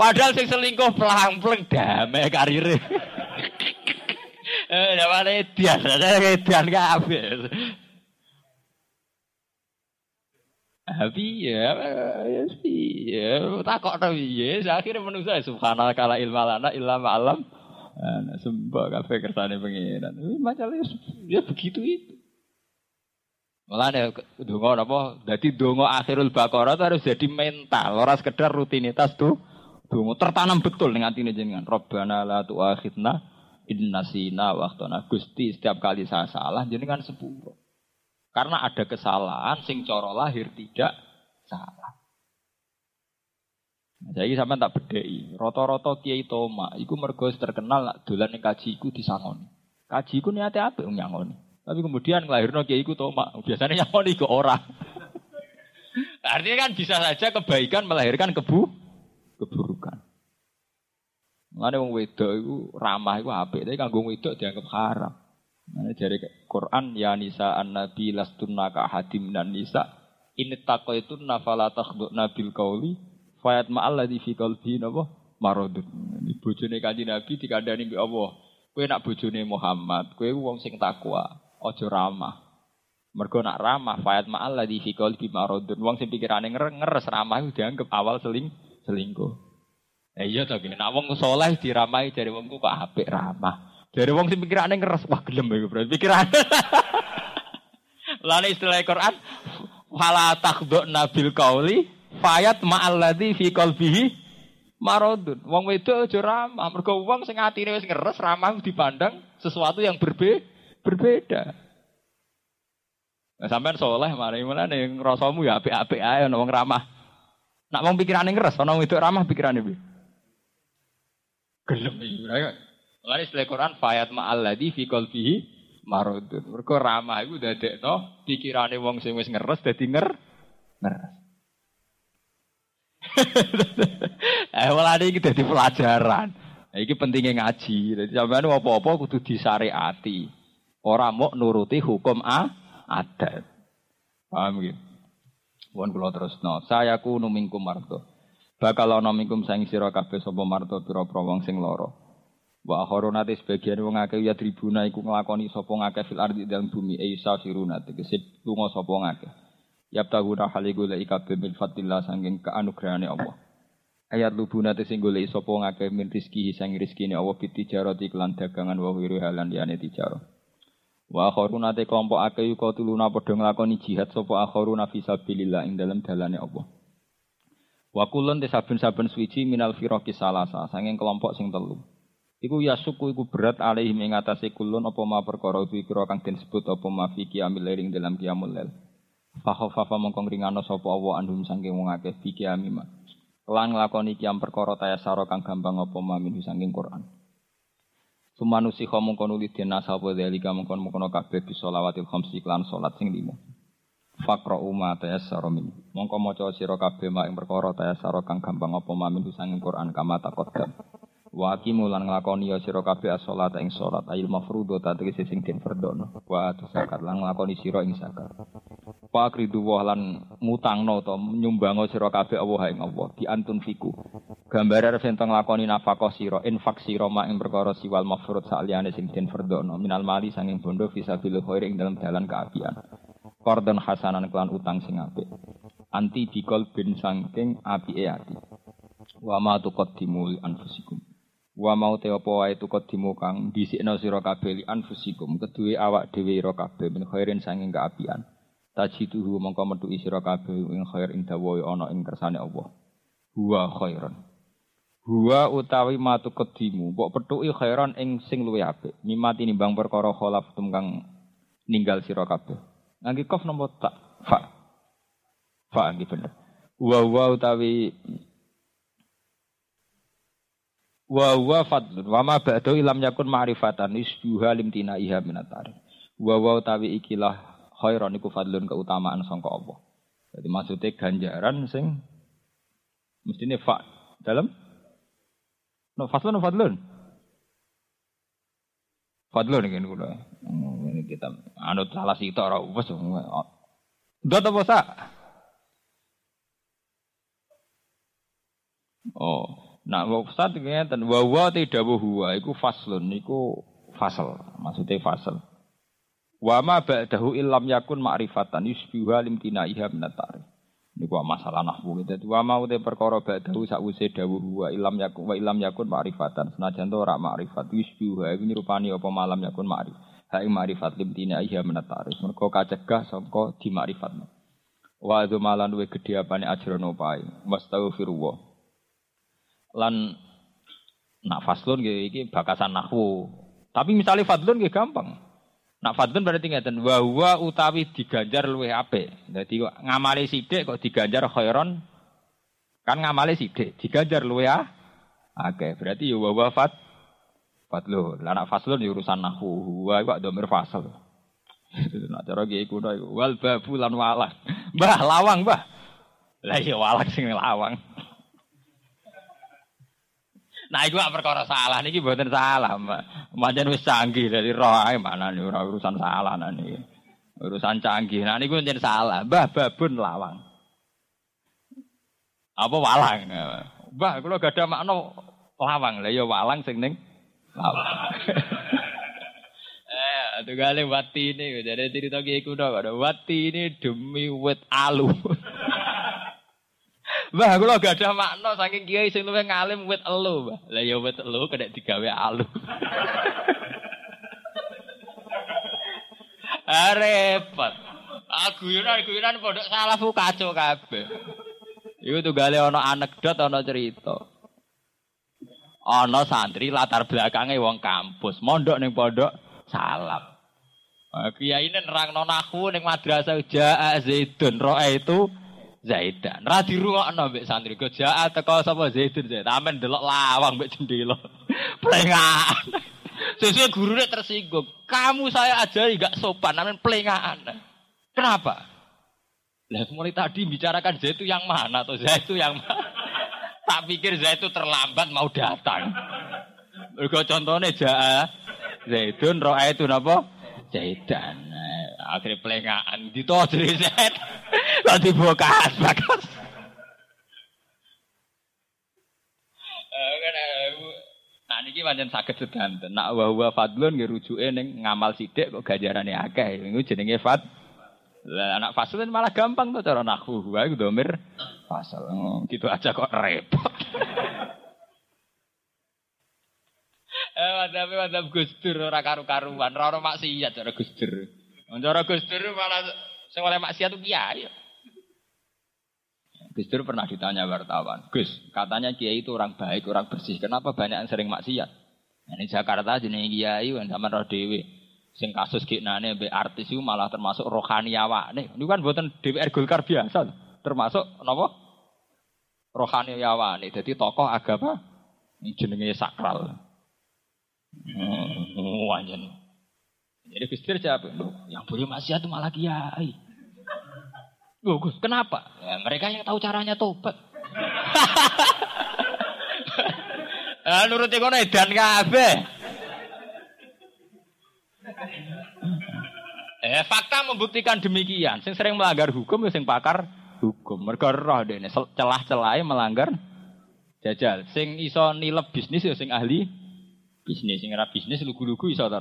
Padahal sing selingkuh pelang-pelang damai karirnya. Eh, mana edian, ada edian kabeh. Tapi ya, ya sih, ya takut tapi ya. Akhirnya manusia subhanallah kala ilmu lana ilmu alam. Nah, sembah kafe kersane pengiran. Macam ya begitu itu. Malah nih dongo apa? Jadi dongo akhirul bakora itu harus jadi mental, orang sekedar rutinitas tuh. Dongo tertanam betul dengan ini jenengan. Robbana la tu'akhidna inna sina waktona. Gusti setiap kali saya salah jenengan sepuluh. Karena ada kesalahan sing coro lahir tidak salah. Nah, jadi sama tak bedai. Roto-roto kiai toma, iku mergos terkenal nak dolan kaji iku disangoni. Kaji iku niatnya apa yang nyangoni. Tapi kemudian ngelahirno kiai iku toma, biasanya nyangoni ke orang. Artinya kan bisa saja kebaikan melahirkan kebu keburukan. Mana wong wedok itu ramah itu apik, tapi kanggo wedok dianggap haram. Mana dari Quran ya nisa an nabi lastunna ka hadim dan nisa ini tako itu nafala takhduk nabil kauli fayat ma'al ladhi fi qalbi napa marodun. Ini bojone kanjeng Nabi dikandani mbek Allah. Kowe nak bojone Muhammad, kowe wong sing takwa, aja ramah. Mergo nak ramah fayat ma'al ladhi fi qalbi marodun. Wong sing pikirane ngeres ramah itu dianggap awal seling selingkuh. Eh iya to Nak wong saleh diramai dari wongku kok apik ramah. Dari wong sing pikirane ngeres wah gelem iku bro. Pikirane. Lalu istilah Quran fala takhdhu nabil qauli fayat ma'alladzi fi qalbihi maradun. Wong wedok aja ramah. Mergo wong sing atine wis ngeres ramah dipandang sesuatu yang berbe berbeda. Nah, sampean soleh mari mulane ngrasamu ya apik-apik ae ana ramah. Nak wong pikirane ngeres, ana wong itu ramah pikirane piye? Gelem iki. Lan istilah Quran fayat ma'alladzi fi qalbihi maradun. Mergo ramah iku dadekno pikirane wong sing wis ngeres dadi nger ngeres. eh walane iki dadi pelajaran. Nah, iki pentingnya ngaji. Jadi sampean apa-apa kudu disariati. Ora mau nuruti hukum a adat. Paham gitu? Pun kula terusno. Saya ku numingkum marto. Bakal ana mingkum saing sira kabeh sapa marto pira-pira wong sing lara. Wa akharuna te sebagian wong akeh ya tribuna iku nglakoni sapa ngakeh fil ardi dalam bumi isa firuna tegese lunga sapa ngakeh. Yabtaguna haligu la ikabe min fatillah sanging keanugrahane Allah. Ayat lubuna te sing golek sapa ngakeh min rizki sang rezekine Allah bitijarati kelan dagangan wa wiru halan liyane tijarah. Wa akharuna te kelompok akeh yuka tuluna padha nglakoni jihad sapa akharuna fi sabilillah ing dalem dalane Allah. Wa kulun te saben-saben suci minal firaqi salasa sanging kelompok sing telu. Iku ya suku iku berat alaihim ing atase kulun apa ma perkara itu kira kang den sebut apa ma fi qiyamil lail dalam qiyamul lail. Fa khafafa mongkong ringano sapa Allah andum saking wong akeh fi qiyamima. Kelan nglakoni qiyam perkara tayasara kang gampang apa ma min saking Quran. Sumanusi mongko nuli den sapa dalika mongkon mongkon kabeh bisa lawatil khamsi klan salat sing limo. Fakra umma tayassara min. Mongko maca sira kabeh mak ing perkara tayassara kang gampang apa ma min saking Quran kama taqaddam. Wa aqimu lan nglakoni ya sira kabeh as-shalat ing salat ayil mafruḍo ta tegese sing den ferdono. Wa zakat lan nglakoni sira ing zakat. Wa akridu wa lan mutangno to nyumbango sira kabeh Allah ing Allah di antun fiku. Gambare ento nglakoni nafkah sira infak sira mak ing perkara siwal mafruḍ saliyane sing den ferdono minal mali sanging bondo fisabil khair ing dalam dalan keapian. Kordon hasanan klan utang sing apik. Anti dikol bin sangking apike ati. Wa ma tuqaddimu li anfusikum. Wa mau te apa wae tuqaddimu kang dhisikna sira kabeh li anfusikum keduwe awak dhewe ira kabeh min khairin sanging kaapian. Tajiduhu mongko metu sira kabeh ing khair ing dawa ana ing kersane Allah. Huwa. Huwa utawi matu kedimu, mbok petuki khairan ing sing luwih apik. Mimati nimbang perkara kholaf tum kang ninggal sira kabeh. Kof nomor tak fa. Fa nggih bener. Wa wa utawi wa wa fadlun wa ma ba'du ilam yakun ma'rifatan isbuha limtina iha minatari. Wa wa utawi ikilah khairan iku fadlun keutamaan sangka Allah. Jadi maksudnya ganjaran sing mestine fa dalam No fadlun no fadlun. Fadlun iki kula. Ini kita anut salah sitok ora wis. Ndot apa sak? Oh, nah Ustaz ngeten wa wa tidak huwa iku faslun iku fasal, maksudnya fasal. Wa ma ba'dahu illam yakun ma'rifatan yusbiha limtinaiha minat ta'rif. Niku masalah nahwu gitu. Wa mau te perkara ba'dahu sakwise dawuh wa illam yakun wa illam yakun ma'rifatan. Senajan to ora ma'rifat yusbiha iku nyerupani apa malam yakun ma'rif. Ha ing ma'rifat limtinaiha minat ta'rif. Mergo kacegah sangka di ma'rifat. Wa adu malan we gedhe apane ajrono pae. Wastaghfirullah lan nak faslun nggih iki bakasan nahwu. Tapi misalnya fadlun nggih gampang. Nak fadlun berarti ngeten wa huwa utawi diganjar luwih apik. Dadi kok ngamali sithik kok diganjar khairon kan ngamali sithik diganjar luwih ah. Oke, berarti ya wa huwa fad fadlun. Lah nak faslun ya urusan nahwu. Wa kok domir fasal. Nak cara kuno iku wal babu lan walang. Mbah lawang, Mbah. Lah iya walang sing lawang. Nah, itu perkara salah niki mboten salah, Mbak. Pancen wis canggih dari roh ae mana nih urusan salah niki. Urusan canggih. Nah niku pancen salah. Mbah babun lawang. Apa walang? Mbah kula gak ada makna lawang. Lah ya walang sing ning lawang. eh, tunggale wati ini jadi cerita kuno ada wati ini demi wet alu. Mbah kula gak ada makna saking kiai sing luwih ngalim wit elu, Mbah. Lah ya wit elu kena digawe alu. ah, repot. Aku yuran guyonan pondok salah fu kacau kabeh. Iku tunggale ana anekdot ana cerita. Ana santri latar belakangnya wong kampus, mondok ning pondok salam. Kiai ini nerang nonakhu ning madrasah Ja'a Zaidun itu Zaidan. Ra dirungokno mbek santri go jaa teko sapa Zaidun Zaid. Amen delok lawang mbek jendela. Plengaan. Sesuai gurune tersinggung. Kamu saya ajari gak sopan, amen plengaan. Kenapa? Lah mulai tadi bicarakan Zaid itu yang mana atau Zaid itu yang mana? tak pikir Zaid itu terlambat mau datang. Mergo contohnya jaa Zaidun roa itu napa? Zaidan. Akhirnya pelengaan ditodri Zaid. Kok dibukas bakas. Nah niki pancen saged sedanten. Nak wa huwa fadlun nggih ning ngamal sithik kok ganjarane akeh. Iku jenenge fad. Lah anak faslun malah gampang tuh cara nahwu. Wa iku domir fasal. Gitu aja kok repot. Eh madhab Gus Dur ora karu-karuan, ora ono maksiat cara Gus Dur. Cara Gus Dur malah sing oleh maksiat tuh kiai. Gus Dur pernah ditanya wartawan, Gus, katanya kiai itu orang baik, orang bersih. Kenapa banyak yang sering maksiat? Nah, ini Jakarta jenis kiai, zaman roh dewi. Sing kasus nane be artis itu malah termasuk rohani Nih, Ini kan buatan DPR Golkar biasa, termasuk nopo rohani nih. Jadi tokoh agama ini jenenge sakral. Hmm, wanjen. Jadi Gus jawab, yang boleh maksiat malah kiai. Gus, kenapa? Ya, mereka yang tahu caranya tobat. Ah, nuruti kono edan kabeh. Eh, fakta membuktikan demikian. Sing sering melanggar hukum, ya sing pakar hukum. Mereka roh dene celah-celahnya melanggar jajal. Sing iso nilep bisnis ya sing ahli bisnis. Sing ora bisnis lugu-lugu iso ta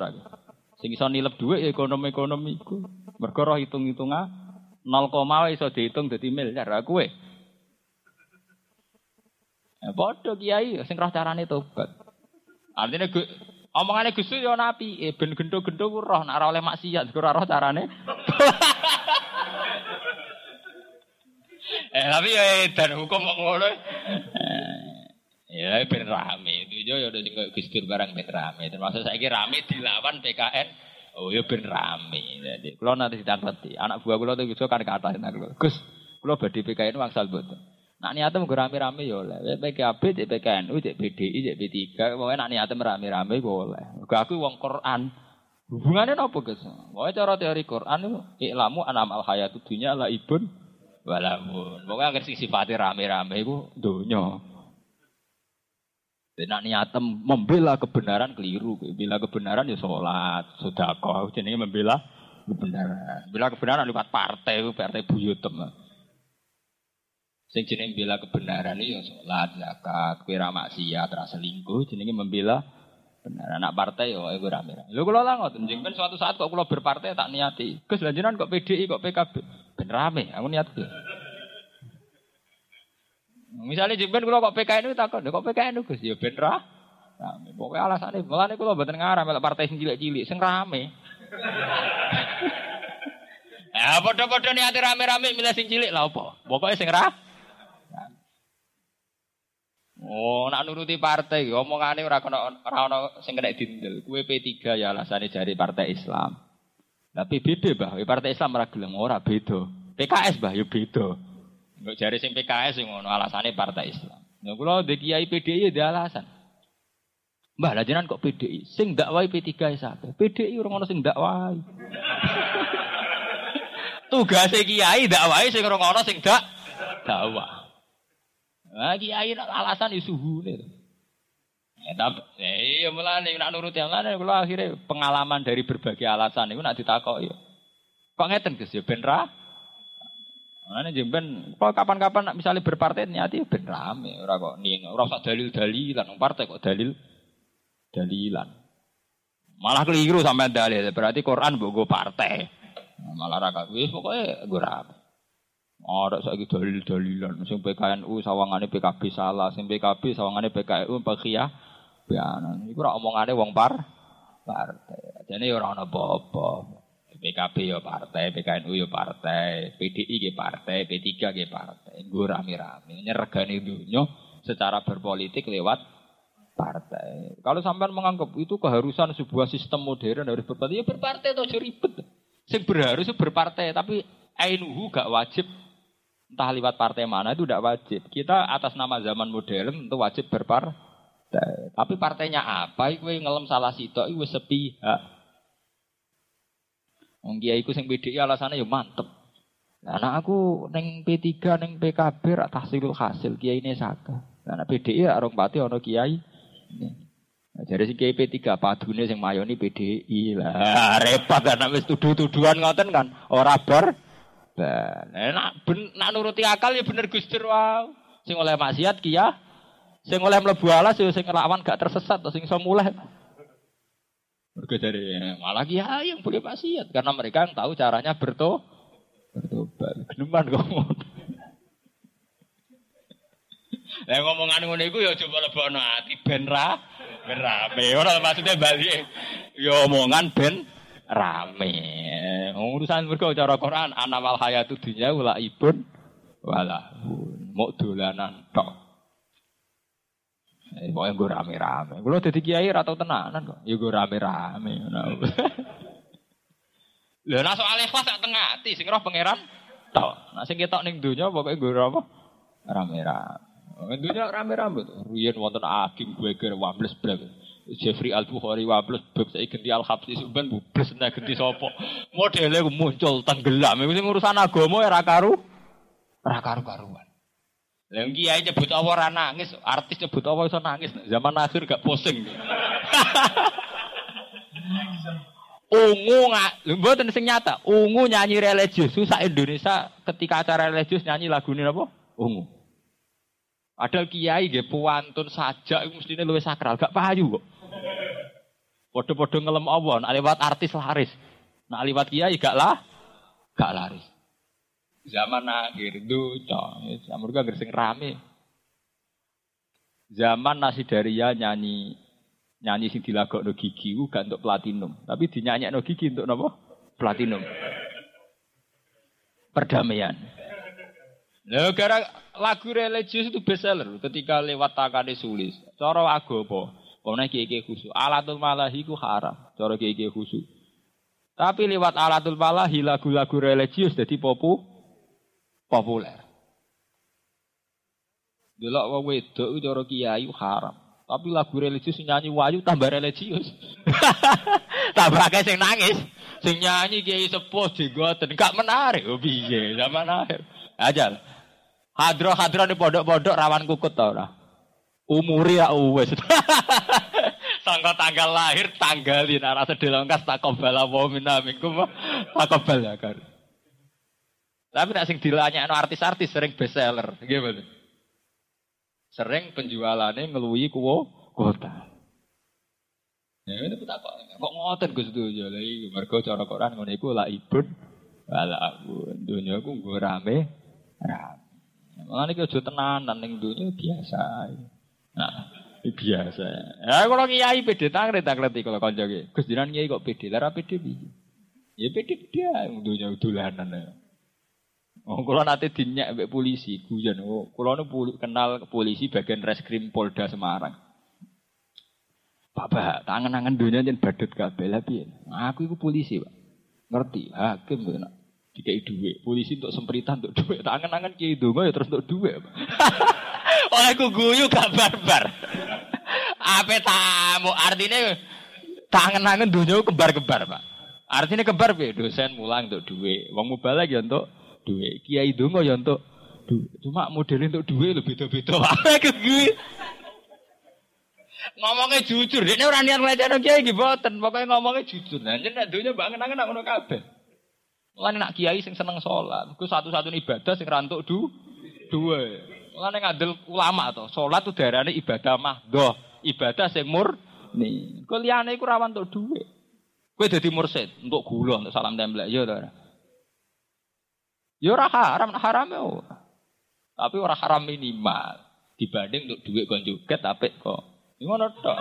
Sing iso nilep duit ya ekonomi-ekonomi iku. Mereka roh hitung-hitungan 0, iso dihitung dadi miliar aku kowe. Ya padha kiai sing roh carane tobat. Artinya gue omongane Gus yo napi, eh ben gendo-gendo ku roh ora oleh maksiat, ora roh carane. eh tapi ya dan hukum kok ngono. Ya ben rame. Itu yo udah tinggal Gus barang ben rame. Termasuk saiki rame dilawan PKN Oh ya ben rame. Jadi kalau nanti ditangketi, anak buah kalau tuh bisa kan kata kalau Gus, kalau badi PKN wangsal betul. Nak niatnya mau rame-rame ya oleh. PKB, cek PKNU, cek BDI, cek B3. Pokoknya nak niatnya rame-rame boleh. Aku uang Quran. Hubungannya apa Gus? Pokoknya cara teori Quran itu iklamu anam al hayatu dunya la ibun walamun. Pokoknya agar sifatnya rame-rame itu dunya. Nak niatem membela kebenaran keliru. Membela kebenaran ya sholat, sudah kau jadi membela kebenaran. Membela kebenaran lewat partai, partai buyutem. Sing jenenge membela kebenaran ya sholat, zakat, kira maksiat, rasa selingkuh, jenenge membela benar anak partai yo gue rame. Lho kula lah ngoten, kan suatu saat kok kula berpartai tak niati. Gus kok PDI kok PKB. Ben rame, aku niat. Misalnya jemben kalau kok PKN itu takut, kok PKN itu Gus ya ben ra. Rame. Pokoknya alasannya, mulane kula mboten ngarah melok partai sing cilik-cilik, sing rame. Ya padha-padha niate rame-rame milih sing cilik lah apa? Pokoke sing ra. Oh, nak nuruti partai, omongane ora kena ora ono sing kena dindel. Kuwe P3 ya alasane jari partai Islam. Tapi beda, Bah. Partai Islam ora gelem ora beda. PKS, Bah, ya beda. Enggak jari sing PKS sing ngono alasane partai Islam. Nah kula ndek kiai PDI ya alasan. Mbah lah jenengan kok PDI? Sing dakwai P3 sate. PDI orang ono sing dakwai. Tugase kiai dakwai sing orang ono sing dak dakwah. Nah kiai alasan isuhune. Ya tapi eh, iya mulane nak nurut yang lain kula akhirnya pengalaman dari berbagai alasan itu nak ditakoki. Kok ngeten Gus ya ben ra Mana jemben, kalau kapan-kapan misalnya berpartai niati ben rame, ora kok nih, ora usah dalil-dalilan, partai kok dalil dalilan. Malah keliru sampai dalil, berarti Quran bogo partai. Malah raka wis pokoknya gue rame. Ada saya dalil-dalilan, sing PKNU sawangane PKB salah, sing PKB sawangane PKNU pakhiyah bianan. Iku ora omongane wong par partai. Jadi orang apa-apa. PKB ya partai, PKNU ya partai, PDI ya partai, P3 ya partai. Gue rame-rame. Nyergani dunia secara berpolitik lewat partai. Kalau sampai menganggap itu keharusan sebuah sistem modern harus berpartai, ya berpartai itu ribet. Sing berharus berpartai, tapi ainuhu gak wajib entah lewat partai mana itu tidak wajib. Kita atas nama zaman modern itu wajib berpartai. Tapi partainya apa? Iku ngelem salah sitok, itu sepihak. Wong kiai iku sing PDI alasane ya mantep. Nah, anak aku neng P3 neng PKB rak tahsilul hasil kiai ini saka. Nah, PDI ya orang pati ono kiai. Nah, jadi si kiai P3 padune sing mayoni PDI lah. Repot kan wis tuduh-tuduhan ngoten kan ora bar. Nah, nak ben, nak nuruti akal ya bener Gus Dur wow. Sing oleh maksiat kia Sing oleh mlebu alas yo sing lawan gak tersesat sing iso mulai. Mergo dari malah kiai yang boleh wasiat karena mereka yang tahu caranya berto bertobat. Geneman kok. Lah ngomongan ngono iku ya coba lebokno ati ben ra ben rame. Ora maksudnya balik ya omongan ben rame. Urusan mergo cara Quran ana wal hayatu dunya wala ibun wala mau dolanan tok. Eh, pokoknya gue rame-rame. Gue jadi kiai atau tenanan kok. Ya gue rame-rame. Lha nah soal ikhlas sak tengah ati sing roh pangeran tok. Nah sing ketok ning donya pokoke gue apa? Rame-rame. Dunya rame-rame tuh. Riyen wonten aging gue kira wables blek. Jeffrey Al Bukhari wables bab saya ganti Al Habsi sampean bubles nek ganti sapa. Modele muncul tenggelam. Iku urusan agama ya ra karu. Ra karu-karuan. Lah kiai nyebut Allah ora nangis, artis nyebut Allah iso nangis. Zaman akhir gak pusing. ungu nggak, mboten sing nyata. Ungu nyanyi religius, susah Indonesia ketika acara religius nyanyi lagu ini apa? Ungu. Ada kiai nggih puantun saja iku mestine luwih sakral, gak payu kok. Padha-padha ngelem Allah, nek artis laris. Nek lewat kiai gak lah, gak laris zaman akhir duca mereka gersing rame zaman nasi daria nyanyi nyanyi sing dilagok no gigi gak untuk platinum tapi dinyanyi no gigi untuk nopo platinum perdamaian Nah, gara lagu religius itu bestseller ketika lewat takane sulis. Cara agama, pokoknya kiai khusus. Alatul malahi ku haram. Cara kiai khusus. Tapi lewat alatul malahi lagu-lagu religius jadi popu populer. Delok wong wedok cara kiai haram. Tapi lagu religius nyanyi wayu tambah religius. tambah akeh sing nangis. Sing nyanyi kiai sepuh jenggoten gak menarik. Oh piye zaman akhir. Ajal. Hadro-hadro di pondok-pondok rawan kukut tau ora? Umuri ya wis. Sangka tanggal lahir tanggalin arah sedelongkas takobala wa minna minkum takobala kan. Tapi nak sing dilanyakno artis-artis sering bestseller, gimana? Sering penjualannya ngeluhi kuwo kota. Ya itu tak kok kok ngoten Gus lha iki mergo cara Quran ngono iku la ibun wala abun. Dunya ku nggo rame rame. Mulane iki aja tenanan ning dunya biasa. Nah, biasa. Ya kalau kiai pede tangre tak ngerti kalau kanca ki. Gus Dinan kiai kok pede, lara pede piye? Ya pede dia dunya dolanan ya. Oh, kalau nanti dinyak mbek polisi, guyon. Oh, kalau nu kenal polisi bagian reskrim Polda Semarang. Bapak, tangan-tangan dunia jen badut kabeh lah piye? Aku itu polisi, Pak. Ngerti, hakim tuh nak. Dikai duit, polisi untuk sempritan untuk duit. Tangan-tangan kiai dongo ya terus untuk duit. oh, aku guyu gak barbar. Apa tamu? Artinya tangan-tangan dunia kembar-kembar, Pak. Artinya kembar, Pak. Dosen mulang untuk duit. Wong mubalak ya untuk duit. Kiai dongo ya untuk. Cuma modelnya untuk duit lebih beda-beda. Apa gue? Ngomongnya jujur, dia orang niat ngelajar kiai giboten, pokoknya ngomongnya jujur. Nah, jadi dunia banget nangen ngono kabeh. Mulane nak kiai sing seneng sholat, gue satu-satunya ibadah sing rantuk du dua. Mulane ngadil ulama to, sholat tuh darahnya ibadah mah, doh ibadah sing murni. Kuliahnya iku rawan untuk duit. Gue jadi mursid untuk gula, untuk salam tembak, ya. Ya ora haram, haram ya. Tapi ora haram minimal dibanding untuk duit kon joget apik kok. Ngono tok.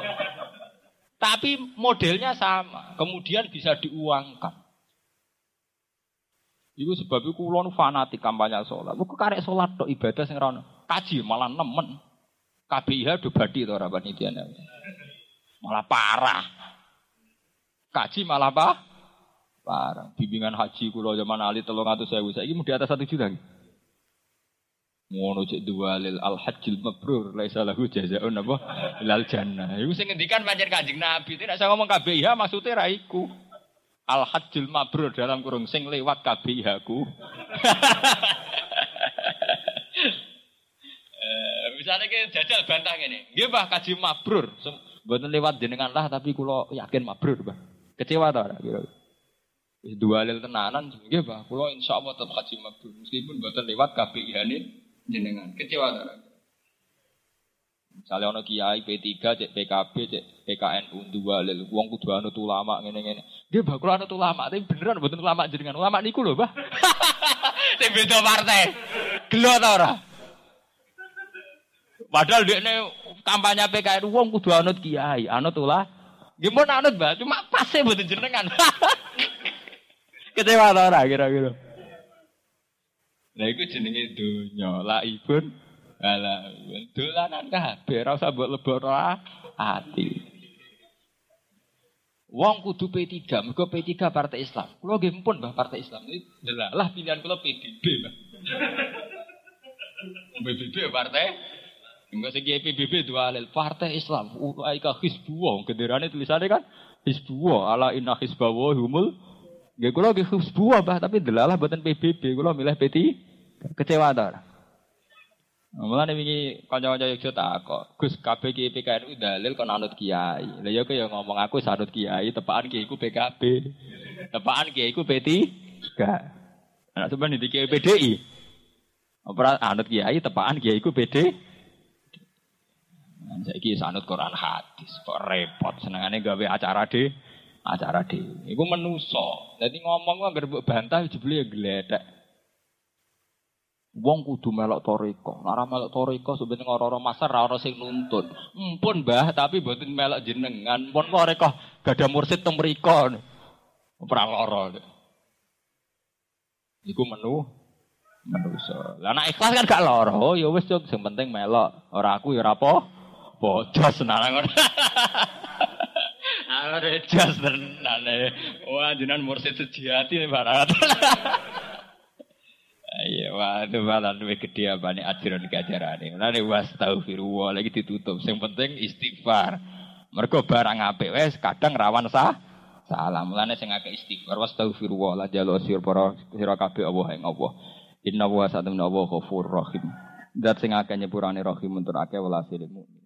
Tapi modelnya sama, kemudian bisa diuangkan. Iku sebab itu kulo nu fanatik kampanye sholat. Kok karek sholat tok ibadah sing rono. Kaji malah nemen. KBIH do badi to ora panitiane. Malah parah. Kaji malah apa? Parah. Bimbingan haji kulo zaman Ali telung atau saya Saiki mau di atas satu juta. Ngono cek dua lil al hajjil mabrur laisa lahu jazaun apa lal jannah. Iku sing ngendikan pancen Kanjeng Nabi. Tidak saya ngomong KBIH maksudnya ra iku. Al hajjil mabrur dalam kurung sing lewat KBIH ku. Eh, misalnya ke jajal bantah ini, nggih Mbah kaji mabrur. Mboten lewat jenengan lah tapi kulo yakin mabrur, Mbah. Kecewa ta ora Dua lil tenanan nggih Pak. Kula insyaallah tetep haji mabrur meskipun mboten lewat KPIH ini jenengan. Kecewa ta? Misalnya ono kiai P3, cek PKB, cek PKNU dua lel wong kudu anut ulama ngene-ngene. Dia bakul anut ulama, tapi beneran mboten ulama jenengan. Ulama niku lho, Mbah. Sing beda partai. Gelo ta ora? Padahal ini kampanye PKN wong kudu anut kiai, anut ulah. Gimana anut, Mbah? Cuma pasti mboten jenengan. Kecewa ta ora kira-kira? Lah iku jenenge donya, laibun ala dolanan kabeh ora usah mbok lebokno ati. Wong kudu P3, mergo P3 Partai Islam. Kulo nggih pun Mbah Partai Islam. Delalah pilihan kula PBB, Mbah. PBB partai Enggak segi PBB dua alil partai Islam. Aika Hizbullah. Genderane tulisannya kan Hizbullah. Ala inna Hizbullah humul. Gak kulo nggih Hizbullah bah tapi delalah buatan PBB. Kulo milih PT. Kecewa ta Mulane wingi kanca-kanca Yogyo tak kok. Gus kabeh ki PKNU dalil kon anut kiai. Lah ya kaya ngomong aku sanut kiai, tepakan kiai ku PKB. Tepakan kiai ku P3. Gak. Anak sampean di kiai PDI. Ora anut kiai, tepakan kiai ku PD. Saiki sanut Quran hadis kok repot senengane gawe acara de acara de. Iku menuso. Dadi ngomong kok anggere bantah jebule ya gledek. Wong kudu melok toriko. Ora melok toriko sebenarnya orang-orang masar ora sing nuntun. Mpun Mbah, tapi mboten melok jenengan. Pun toriko gak ada mursid teng. Ora lara. Iku menu menuso. Lah nek ikhlas kan gak lara. Oh ya wis sing penting melok. Ora aku ya ora apa. Bodos senang jas tenan. Wah jenengan mursid sejati barang. Iya, waduh malah luwih gede apa nih ajaran gajarane. Mulane wastaghfirullah lagi ditutup. Yang penting istighfar. Mergo barang apik wes kadang rawan sah salah. Mulane sing akeh istighfar wastaghfirullah la jalo sir para sira kabeh Allah ing Allah. Inna wa sa'atun Allah ghafur rahim. Dat sing akeh nyepurane rahim untuk akeh welasile mukmin.